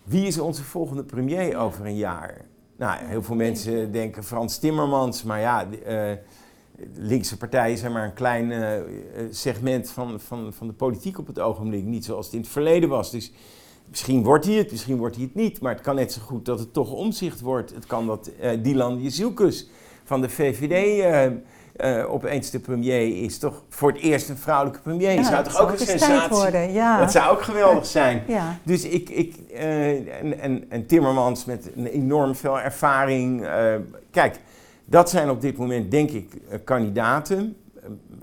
wie is onze volgende premier over een jaar. Nou, heel veel mensen denken Frans Timmermans, maar ja, uh, linkse partijen zijn maar een klein uh, segment van, van, van de politiek op het ogenblik. Niet zoals het in het verleden was. Dus misschien wordt hij het, misschien wordt hij het niet. Maar het kan net zo goed dat het toch omzicht wordt. Het kan dat uh, Dylan Jezielkus van de VVD uh, opeens de premier is. Toch voor het eerst een vrouwelijke premier. Ja, zou toch ook een sensatie worden? Ja. Dat zou ook geweldig zijn. Ja. Dus ik, ik uh, en, en, en, Timmermans met een enorm veel ervaring. Uh, kijk, dat zijn op dit moment denk ik kandidaten.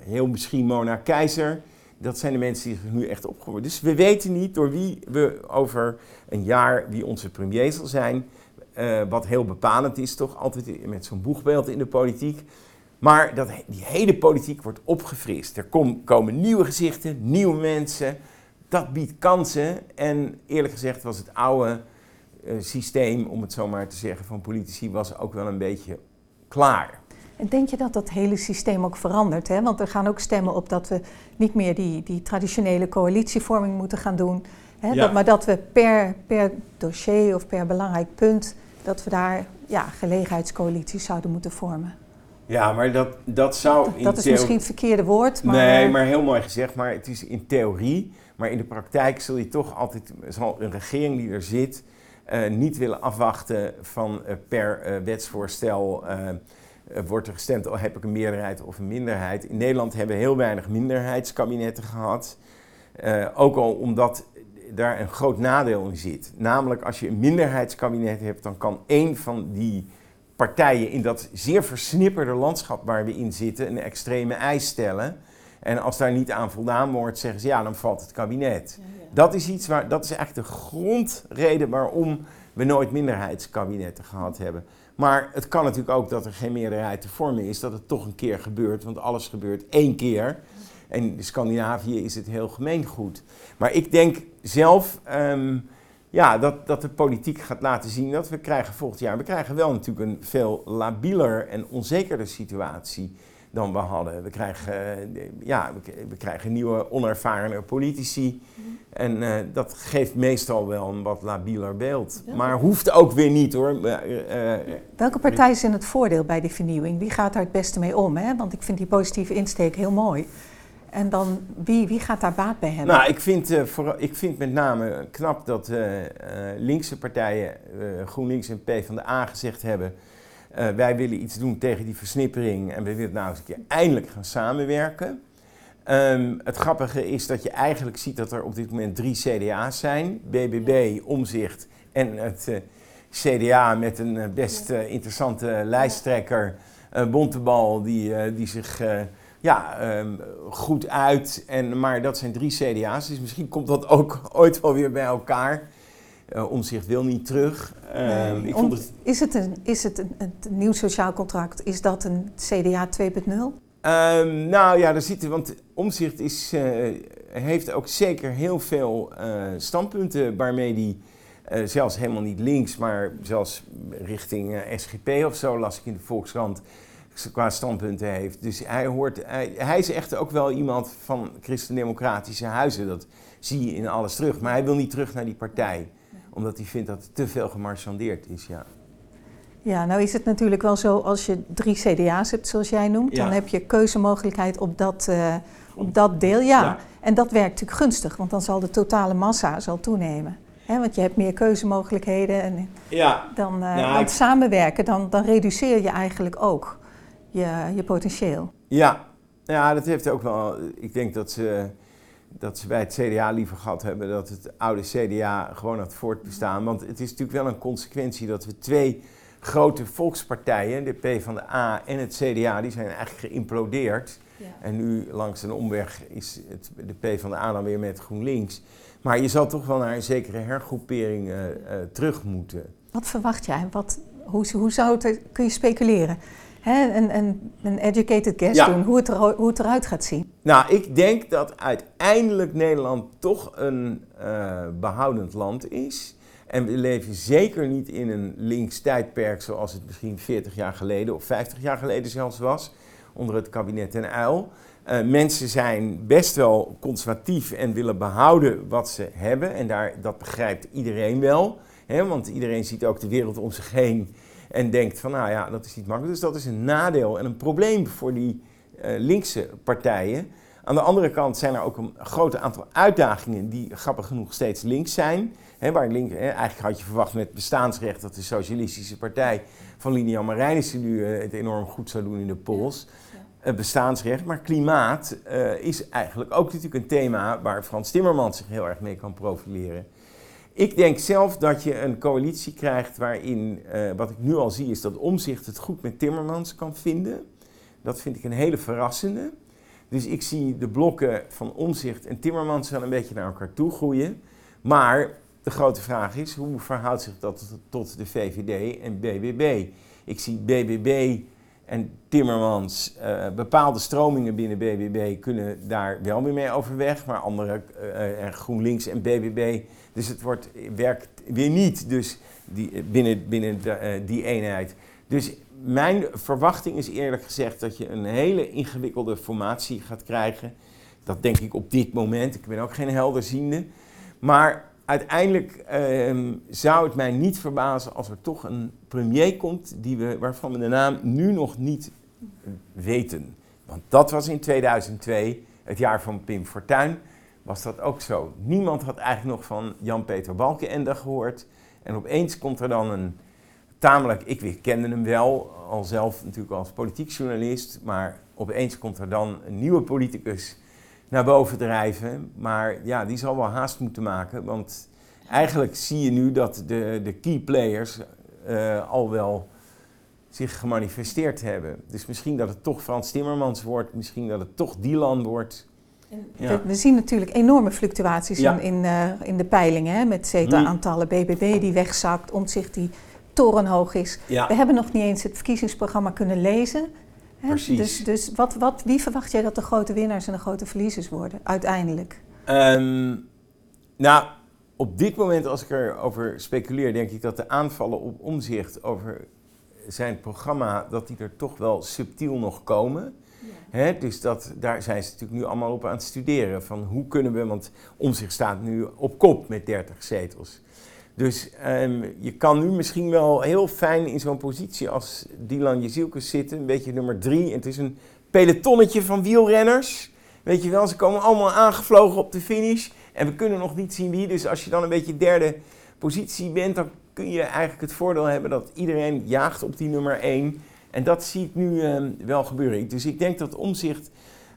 heel misschien Mona Keizer. Dat zijn de mensen die zich nu echt opgeworden. Dus we weten niet door wie we over een jaar, wie onze premier zal zijn. wat heel bepalend is, toch altijd met zo'n boegbeeld in de politiek. Maar dat, die hele politiek wordt opgefrist. Er kom, komen nieuwe gezichten, nieuwe mensen. Dat biedt kansen. En eerlijk gezegd was het oude uh, systeem, om het zo maar te zeggen, van politici was ook wel een beetje klaar. En denk je dat dat hele systeem ook verandert? Hè? Want er gaan ook stemmen op dat we niet meer die, die traditionele coalitievorming moeten gaan doen. Hè? Ja. Dat, maar dat we per, per dossier of per belangrijk punt, dat we daar ja, gelegenheidscoalities zouden moeten vormen. Ja, maar dat, dat zou. Dat, dat is misschien het verkeerde woord. Maar... Nee, maar heel mooi gezegd. Maar het is in theorie. Maar in de praktijk zul je toch altijd. zal een regering die er zit. Uh, niet willen afwachten van uh, per uh, wetsvoorstel. wordt er gestemd, of heb ik een meerderheid of een minderheid? In Nederland hebben we heel weinig minderheidskabinetten gehad. ook al omdat daar een groot nadeel in zit. Namelijk, als je een minderheidskabinet hebt, dan kan één van die partijen in dat zeer versnipperde landschap waar we in zitten een extreme eis stellen. En als daar niet aan voldaan wordt, zeggen ze ja, dan valt het kabinet. Dat is iets waar, dat is eigenlijk de grondreden waarom we nooit minderheidskabinetten gehad hebben. Maar het kan natuurlijk ook dat er geen meerderheid te vormen is, dat het toch een keer gebeurt, want alles gebeurt één keer. En in Scandinavië is het heel gemeengoed. Maar ik denk zelf. Ehm, ja, dat, dat de politiek gaat laten zien dat we krijgen volgend jaar... we krijgen wel natuurlijk een veel labieler en onzekerder situatie dan we hadden. We krijgen, uh, ja, we, krijgen nieuwe onervarene politici. En uh, dat geeft meestal wel een wat labieler beeld. Maar hoeft ook weer niet hoor. Uh, Welke partij is in het voordeel bij die vernieuwing? Wie gaat daar het beste mee om? Hè? Want ik vind die positieve insteek heel mooi. En dan, wie, wie gaat daar baat bij hebben? Nou, ik vind, uh, voor, ik vind met name knap dat uh, uh, linkse partijen, GroenLinks en PvdA, gezegd hebben... wij willen iets doen tegen die versnippering en we willen nou eens een keer eindelijk gaan samenwerken. Um, het grappige is dat je eigenlijk ziet dat er op dit moment drie CDA's zijn. BBB, Omzicht en het CDA met een best interessante lijsttrekker, Bontebal, die, die zich ja, um, goed uit. En, maar dat zijn drie CDA's, dus misschien komt dat ook (laughs) ooit wel weer bij elkaar. Uh, omzicht wil niet terug. Uh, ik vond het... Is het, een, is het een, een, nieuw sociaal contract? Is dat een CDA 2.0? Um, ehm, nou ja, daar zitten, want Omzicht is, uh, heeft ook zeker heel veel uh, standpunten waarmee die zelfs helemaal niet links, maar zelfs richting SGP of zo, las ik in de Volkskrant, qua standpunten heeft. Dus hij, hoort, hij, hij, is echt ook wel iemand van christendemocratische huizen. Dat zie je in alles terug. Maar hij wil niet terug naar die partij. Omdat hij vindt dat het te veel gemarchandeerd is, ja. Ja, nou is het natuurlijk wel zo als je drie CDA's hebt, zoals jij noemt. Dan heb je keuzemogelijkheid op dat, uh, op dat deel, ja. ja. En dat werkt natuurlijk gunstig, want dan zal de totale massa zal toenemen. He, want je hebt meer keuzemogelijkheden. En ja. Dan, uh, nou, ik... samenwerken, dan, dan reduceer je eigenlijk ook je, je potentieel. Ja. ja, dat heeft ook wel. Ik denk dat ze, dat ze bij het CDA liever gehad hebben dat het oude CDA gewoon had voortbestaan. Want het is natuurlijk wel een consequentie dat we twee grote volkspartijen, de PvdA en het CDA, die zijn eigenlijk geïmplodeerd. En nu langs een omweg is het, de P van de A dan weer met GroenLinks. Maar je zal toch wel naar een zekere hergroepering uh, terug moeten. Wat verwacht jij? Wat, hoe, hoe zou het, kun je speculeren? Hè, een, een, een educated guess doen, hoe het, er, hoe het eruit gaat zien. Nou, ik denk dat uiteindelijk Nederland toch een uh, behoudend land is. En we leven zeker niet in een links tijdperk zoals het misschien 40 jaar geleden of 50 jaar geleden zelfs was, onder het kabinet en Uil. Uh, mensen zijn best wel conservatief en willen behouden wat ze hebben. En daar, dat begrijpt iedereen wel. Hè, want iedereen ziet ook de wereld om zich heen en denkt van nou ja, dat is niet makkelijk. Dus dat is een nadeel en een probleem voor die uh, linkse partijen. Aan de andere kant zijn er ook een groot aantal uitdagingen die grappig genoeg steeds links zijn. He, waar link, eigenlijk had je verwacht met bestaansrecht dat de Socialistische Partij van Linian Marijnissen nu uh, het enorm goed zou doen in de polls. Ja. Uh, bestaansrecht, maar klimaat uh, is eigenlijk ook natuurlijk een thema waar Frans Timmermans zich heel erg mee kan profileren. Ik denk zelf dat je een coalitie krijgt waarin, wat ik nu al zie, is dat Omzicht het goed met Timmermans kan vinden. Dat vind ik een hele verrassende. Dus ik zie de blokken van Omzicht en Timmermans wel een beetje naar elkaar toe groeien. Maar de grote vraag is, hoe verhoudt zich dat tot de VVD en BBB? Ik zie BBB en Timmermans, uh, bepaalde stromingen binnen BBB kunnen daar wel weer mee overweg, maar andere, uh, GroenLinks en BBB, dus het wordt, werkt weer niet dus die, binnen, binnen de, uh, die eenheid. Dus mijn verwachting is eerlijk gezegd dat je een hele ingewikkelde formatie gaat krijgen. Dat denk ik op dit moment. Ik ben ook geen helderziende. Maar uiteindelijk ehm, zou het mij niet verbazen als er toch een premier komt die we, waarvan we de naam nu nog niet weten. Want dat was in 2002, het jaar van Pim Fortuyn, was dat ook zo. Niemand had eigenlijk nog van Jan-Peter Balkenende gehoord. En opeens komt er dan een tamelijk, ik kende hem wel, al zelf natuurlijk als politiek journalist, maar opeens komt er dan een nieuwe politicus naar boven drijven. Maar ja, die zal wel haast moeten maken. Want eigenlijk zie je nu dat de, de key players uh, al wel zich gemanifesteerd hebben. Dus misschien dat het toch Frans Timmermans wordt, misschien dat het toch Dylan wordt. Ja. We, zien natuurlijk enorme fluctuaties ja. in, in, uh, in, de peilingen, hè, met zetelaantallen. BBB die wegzakt, omzicht die torenhoog is. Ja. We hebben nog niet eens het verkiezingsprogramma kunnen lezen. Precies. Dus, dus wat, wat, wie verwacht jij dat de grote winnaars en de grote verliezers worden, uiteindelijk? Um, nou, op dit moment, als ik erover speculeer, denk ik dat de aanvallen op omzicht over zijn programma, dat die er toch wel subtiel nog komen. Dus dat, daar zijn ze natuurlijk nu allemaal op aan het studeren. Van hoe kunnen we, want omzicht staat nu op kop met 30 zetels. Dus um, je kan nu misschien wel heel fijn in zo'n positie als Dylan Jezielkes zitten. Een beetje nummer drie. Het is een pelotonnetje van wielrenners. Weet je wel, ze komen allemaal aangevlogen op de finish. En we kunnen nog niet zien wie. Dus als je dan een beetje derde positie bent, dan kun je eigenlijk het voordeel hebben dat iedereen jaagt op die nummer één. En dat zie ik nu um, wel gebeuren. Dus ik denk dat omzicht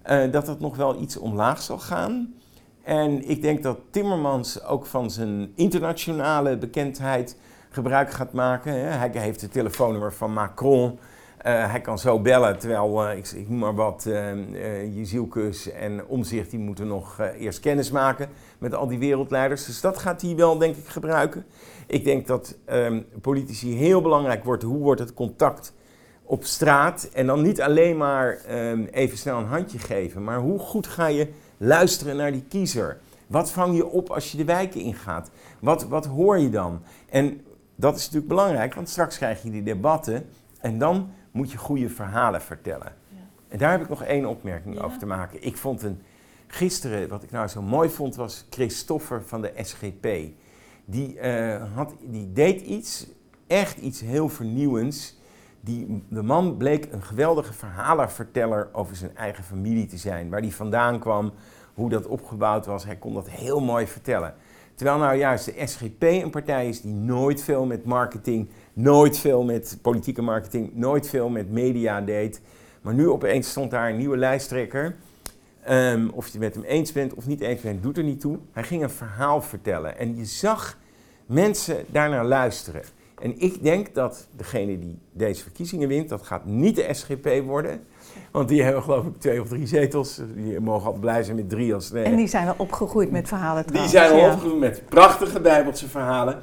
uh, dat het nog wel iets omlaag zal gaan. En ik denk dat Timmermans ook van zijn internationale bekendheid gebruik gaat maken. Hij heeft het telefoonnummer van Macron. Uh, hij kan zo bellen, terwijl, uh, ik, noem maar wat, uh, Jezielkus en Omzicht, die moeten nog eerst kennis maken met al die wereldleiders. Dus dat gaat hij wel, denk ik, gebruiken. Ik denk dat um, politici heel belangrijk wordt, hoe wordt het contact op straat? En dan niet alleen maar um, even snel een handje geven, maar hoe goed ga je luisteren naar die kiezer? Wat vang je op als je de wijken ingaat? Wat, wat hoor je dan? En dat is natuurlijk belangrijk, want straks krijg je die debatten en dan moet je goede verhalen vertellen. Ja. En daar heb ik nog één opmerking ja. over te maken. Ik vond een, gisteren, wat ik nou zo mooi vond, was Christoffer van de SGP. Die, uh, had, die deed iets, echt iets heel vernieuwends. Die, de man bleek een geweldige verhalenverteller over zijn eigen familie te zijn. Waar hij vandaan kwam, hoe dat opgebouwd was. Hij kon dat heel mooi vertellen. Terwijl nou juist de SGP een partij is die nooit veel met marketing, nooit veel met politieke marketing, nooit veel met media deed. Maar nu opeens stond daar een nieuwe lijsttrekker. Um, of je het met hem eens bent of niet eens bent, doet er niet toe. Hij ging een verhaal vertellen en je zag mensen daarnaar luisteren. En ik denk dat degene die deze verkiezingen wint, dat gaat niet de SGP worden. Want die hebben geloof ik twee of drie zetels. Die mogen altijd blij zijn met drie als nee. En die zijn wel opgegroeid met verhalen trouwens. Die zijn ja. opgegroeid met prachtige Bijbelse verhalen.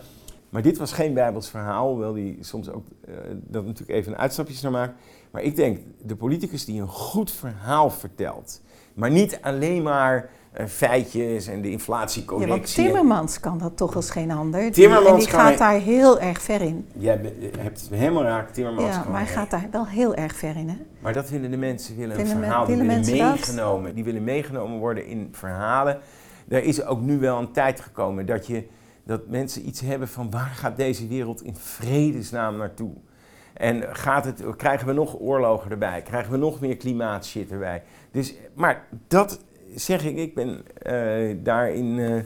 Maar dit was geen Bijbels verhaal, hoewel die soms ook uh, dat natuurlijk even een uitstapjes naar maakt. Maar ik denk, de politicus die een goed verhaal vertelt, maar niet alleen maar feitjes en de inflatiecorrectie. Ja, want Timmermans kan dat toch als geen ander. Timmermans en die gaat hij- daar heel erg ver in. Jij hebt het helemaal raak, Timmermans. Ja, kan maar hij gaat daar wel heel erg ver in, hè? Maar dat willen de mensen, willen een Willen verhaal, die willen dat? meegenomen. Die willen meegenomen worden in verhalen. Er is ook nu wel een tijd gekomen dat, je, dat mensen iets hebben van waar gaat deze wereld in vredesnaam naartoe? En gaat het, krijgen we nog oorlogen erbij? Krijgen we nog meer klimaatshit erbij? Dus, maar dat zeg ik, ik ben eh, daarin eh,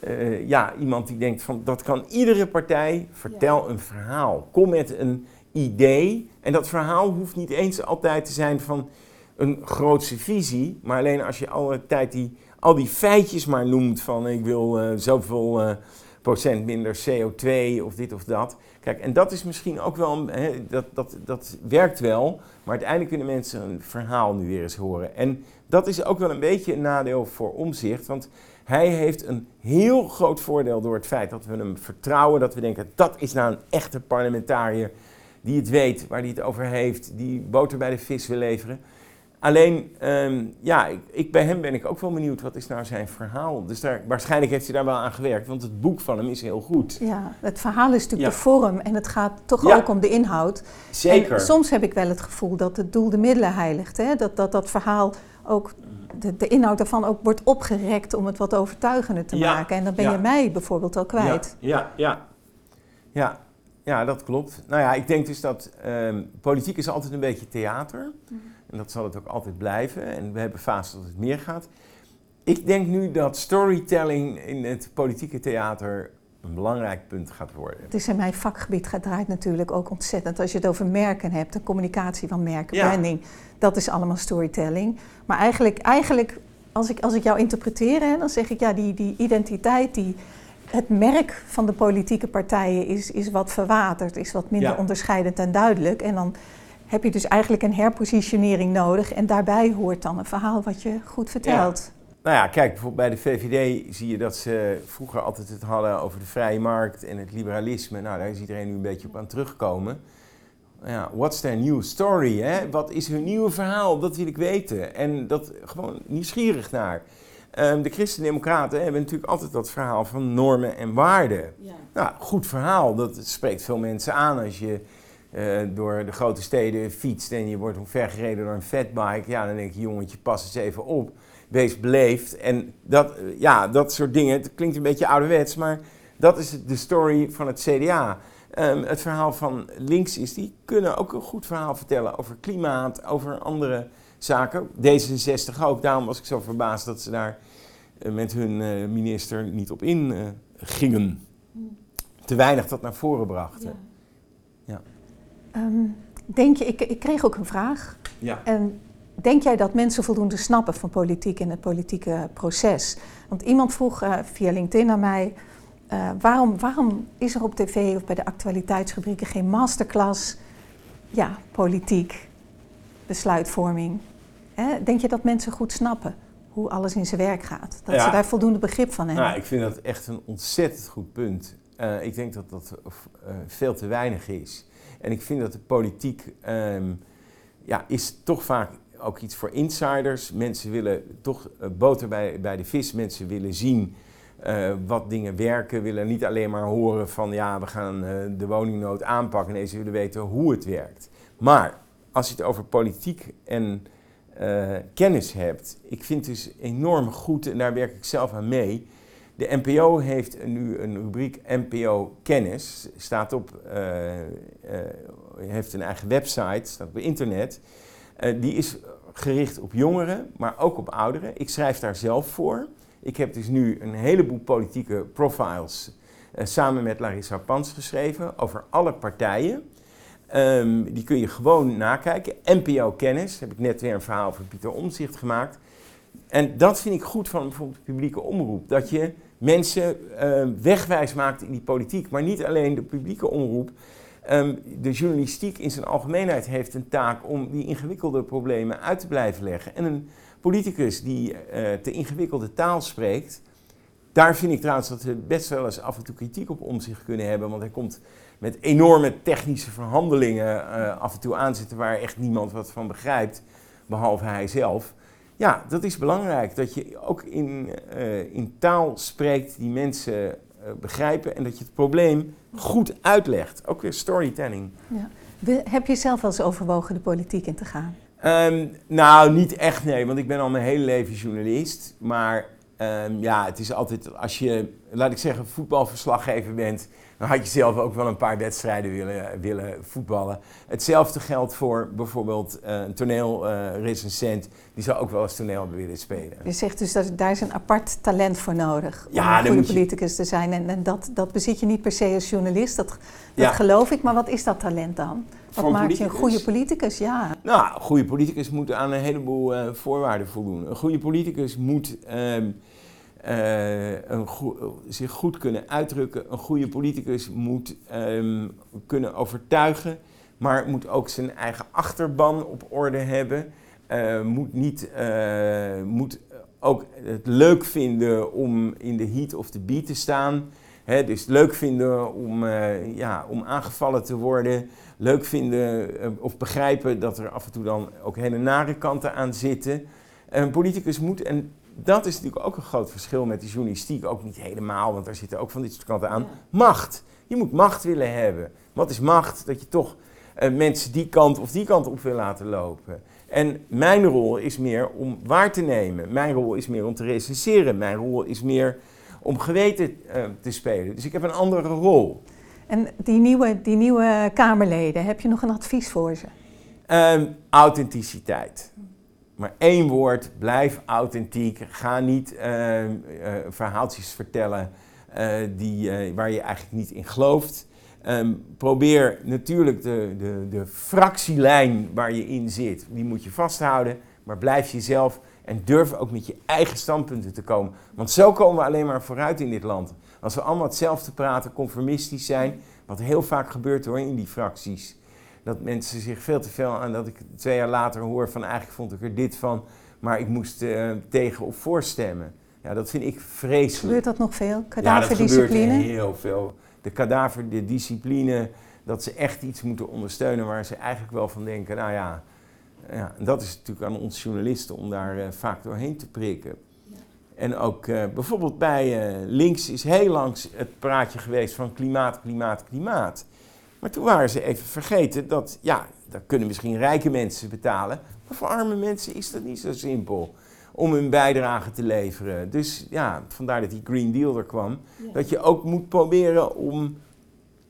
eh, ja, iemand die denkt van dat kan iedere partij, vertel een verhaal. Kom met een idee. En dat verhaal hoeft niet eens altijd te zijn van een grootse visie. Maar alleen als je alle tijd die, al die feitjes maar noemt van ik wil eh, zoveel procent minder CO2 of dit of dat. Kijk, en dat is misschien ook wel, dat, dat, dat werkt wel. Maar uiteindelijk willen mensen een verhaal nu weer eens horen. En dat is ook wel een beetje een nadeel voor omzicht. Want hij heeft een heel groot voordeel door het feit dat we hem vertrouwen. Dat we denken, dat is nou een echte parlementariër die het weet, waar hij het over heeft. Die boter bij de vis wil leveren. Alleen, ehm, ja, ik, ik, bij hem ben ik ook wel benieuwd, wat is nou zijn verhaal? Dus daar, waarschijnlijk heeft hij daar wel aan gewerkt, want het boek van hem is heel goed. Ja, het verhaal is natuurlijk Ja. de vorm en het gaat toch Ja. ook om de inhoud. Zeker. En soms heb ik wel het gevoel dat het doel de middelen heiligt. Hè? Dat, dat dat verhaal ook, de, de inhoud daarvan ook wordt opgerekt om het wat overtuigender te Ja, maken. En dan ben je mij bijvoorbeeld al kwijt. Ja, ja, ja. Ja, ja, dat klopt. Nou ja, ik denk dus dat ehm, politiek is altijd een beetje theater. En dat zal het ook altijd blijven. En we hebben fases dat het meer gaat. Ik denk nu dat storytelling in het politieke theater een belangrijk punt gaat worden. Het is in mijn vakgebied gaat draait natuurlijk ook ontzettend. Als je het over merken hebt, de communicatie van merken, Ja. branding, dat is allemaal storytelling. Maar eigenlijk, eigenlijk als, ik, als ik jou interpreteer, hè, dan zeg ik ja, die, die identiteit, die, het merk van de politieke partijen is, is wat verwaterd, is wat minder Ja. onderscheidend en duidelijk. En dan heb je dus eigenlijk een herpositionering nodig. En daarbij hoort dan een verhaal wat je goed vertelt. Nou ja, kijk, bijvoorbeeld bij de VVD zie je dat ze vroeger altijd het hadden over de vrije markt en het liberalisme. Nou, daar is iedereen nu een beetje op aan teruggekomen. Ja, what's their new story? Hè? Wat is hun nieuwe verhaal? Dat wil ik weten. En dat gewoon nieuwsgierig naar. Ehm, de Christen-Democraten hebben natuurlijk altijd dat verhaal van normen en waarden. Nou, goed verhaal. Dat spreekt veel mensen aan als je eh, door de grote steden fietst en je wordt omvergereden door een fatbike. Ja, dan denk je, jongetje, pas eens even op. Wees beleefd. En dat, eh, ja, dat soort dingen. Het klinkt een beetje ouderwets, maar dat is de story van het CDA. Ehm, het verhaal van links is, die kunnen ook een goed verhaal vertellen over klimaat, over andere zaken. D66 ook, daarom was ik zo verbaasd dat ze daar eh, met hun minister niet op in gingen. Te weinig dat naar voren brachten. Ehm, denk je, ik, ik kreeg ook een vraag. Ja. En denk jij dat mensen voldoende snappen van politiek en het politieke proces? Want iemand vroeg eh, via LinkedIn aan mij: eh, waarom, waarom is er op tv of bij de actualiteitsrubrieken geen masterclass? Ja, politiek, besluitvorming. Hè? Denk je dat mensen goed snappen hoe alles in zijn werk gaat? Dat Ja. ze daar voldoende begrip van hebben? Nou, ik vind dat echt een ontzettend goed punt. Eh, ik denk dat dat veel te weinig is. En ik vind dat de politiek ehm, ja, is toch vaak ook iets voor insiders. Mensen willen toch eh, boter bij, bij de vis. Mensen willen zien eh, wat dingen werken. Willen niet alleen maar horen van ja, we gaan eh, de woningnood aanpakken. Nee, ze willen weten hoe het werkt. Maar als je het over politiek en kennis hebt. Ik vind dus enorm goed, en daar werk ik zelf aan mee. De NPO heeft nu een rubriek NPO Kennis. Staat op, eh, eh, heeft een eigen website, staat op internet. Eh, die is gericht op jongeren, maar ook op ouderen. Ik schrijf daar zelf voor. Ik heb dus nu een heleboel politieke profiles samen met Larissa Pans geschreven over alle partijen. Ehm, die kun je gewoon nakijken. NPO Kennis, heb ik net weer een verhaal voor Pieter Omzicht gemaakt. En dat vind ik goed van bijvoorbeeld publieke omroep. Dat je mensen eh, wegwijs maakt in die politiek. Maar niet alleen de publieke omroep. Ehm, de journalistiek in zijn algemeenheid heeft een taak om die ingewikkelde problemen uit te blijven leggen. En een politicus die uh, te ingewikkelde taal spreekt, daar vind ik trouwens dat we best wel eens af en toe kritiek op om zich kunnen hebben. Want hij komt met enorme technische verhandelingen uh, af en toe aanzitten waar echt niemand wat van begrijpt, behalve hij zelf. Ja, dat is belangrijk. Dat je ook in, uh, in taal spreekt die mensen uh, begrijpen en dat je het probleem goed uitlegt. Ook weer storytelling. Ja. Heb je zelf wel eens overwogen de politiek in te gaan? Um, nou, niet echt nee, want ik ben al mijn hele leven journalist. Maar um, ja, het is altijd als je, laat ik zeggen, voetbalverslaggever bent dan had je zelf ook wel een paar wedstrijden willen, willen voetballen. Hetzelfde geldt voor bijvoorbeeld uh, een toneelrecensent. die zou ook wel eens toneel willen spelen. Je zegt dus dat daar is een apart talent voor nodig ja, om een goede politicus te zijn. En, en, dat, dat bezit je niet per se als journalist, dat, dat ja. geloof ik. Maar wat is dat talent dan? Wat maakt politicus? je een goede politicus? Ja. Nou, een goede politicus moet aan een heleboel uh, voorwaarden voldoen. Een goede politicus moet... Uh, uh, een zich goed kunnen uitdrukken. Een goede politicus moet um, kunnen overtuigen, maar moet ook zijn eigen achterban op orde hebben. Uh, moet, niet, uh, moet ook het leuk vinden om in de heat of the beat te staan. Dus leuk vinden om, ja, om aangevallen te worden. Leuk vinden of begrijpen dat er af en toe dan ook hele nare kanten aan zitten. Een politicus moet, en dat is natuurlijk ook een groot verschil met de journalistiek. Ook niet helemaal, want daar zitten ook van dit soort kanten aan. Macht. Je moet macht willen hebben. Wat is macht? Dat je toch uh, mensen die kant of die kant op wil laten lopen. En mijn rol is meer om waar te nemen. Mijn rol is meer om te recenseren. Mijn rol is meer om geweten uh, te spelen. Dus ik heb een andere rol. En die nieuwe, die nieuwe Kamerleden, heb je nog een advies voor ze? Um, authenticiteit. Maar één woord, blijf authentiek. Ga niet uh, uh, verhaaltjes vertellen uh, die, waar je eigenlijk niet in gelooft. Um, probeer natuurlijk de, de, de fractielijn waar je in zit, die moet je vasthouden. Maar blijf jezelf en durf ook met je eigen standpunten te komen. Want zo komen we alleen maar vooruit in dit land. Als we allemaal hetzelfde praten, conformistisch zijn, wat heel vaak gebeurt hoor in die fracties dat mensen zich veel te veel aan dat ik twee jaar later hoor van eigenlijk vond ik er dit van, maar ik moest uh, tegen of voorstemmen. Ja, dat vind ik vreselijk. Gebeurt dat nog veel? Kadaverdiscipline? Ja, dat gebeurt heel veel. De kadaver, de discipline, dat ze echt iets moeten ondersteunen waar ze eigenlijk wel van denken, nou ja, ja dat is natuurlijk aan ons journalisten om daar uh, vaak doorheen te prikken. En ook uh, bijvoorbeeld bij links is heel lang het praatje geweest van klimaat, klimaat, klimaat. Maar toen waren ze even vergeten dat, ja, dat kunnen misschien rijke mensen betalen. Maar voor arme mensen is dat niet zo simpel om hun bijdrage te leveren. Dus ja, vandaar dat die Green Deal er kwam. Dat je ook moet proberen om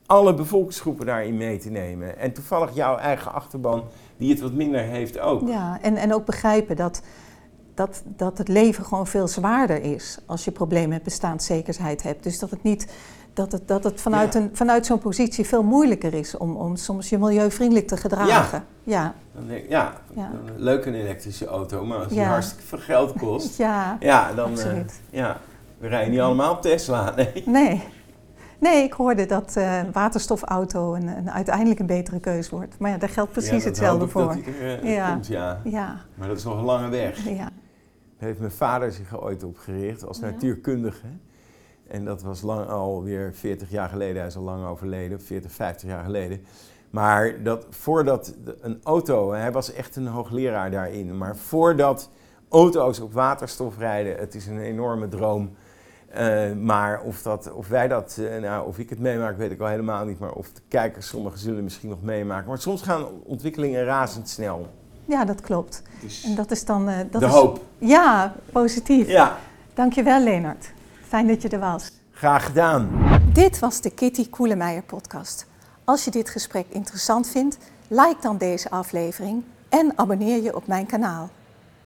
alle bevolkingsgroepen daarin mee te nemen. En toevallig jouw eigen achterban, die het wat minder heeft ook. Ja, en, en ook begrijpen dat, dat, dat het leven gewoon veel zwaarder is als je problemen met bestaanszekerheid hebt. Dus dat het niet dat het, dat het vanuit, een, vanuit zo'n positie veel moeilijker is om, om soms je milieuvriendelijk te gedragen. Ja, ja. ja, een leuke elektrische auto, maar als die hartstikke veel geld kost, (laughs) ja, ja, dan uh, ja, we rijden niet allemaal op Tesla. (laughs) Nee. nee. Nee, ik hoorde dat uh, een waterstofauto een, een, uiteindelijk een betere keus wordt. Maar ja, daar geldt precies hetzelfde voor. Dat er, uh, ja. Komt, ja. ja. Maar dat is nog een lange weg. Ja. Daar heeft mijn vader zich ooit op gericht als natuurkundige. En dat was lang alweer 40 jaar geleden. Hij is al lang overleden, 40, 50 jaar geleden. Maar dat voordat een auto, hij was echt een hoogleraar daarin, maar voordat auto's op waterstof rijden, het is een enorme droom. Uh, maar of, dat, of wij dat, uh, nou, of ik het meemaak, weet ik al helemaal niet. Maar of de kijkers, sommigen zullen misschien nog meemaken. Maar soms gaan ontwikkelingen razendsnel. Ja, dat klopt. Dus en dat is dan. Uh, dat de is, hoop. Ja, positief. Ja. Dankjewel, Leonard. Fijn dat je er was. Graag gedaan. Dit was de Kitty Koelemeijer podcast. Als je dit gesprek interessant vindt, like dan deze aflevering en abonneer je op mijn kanaal.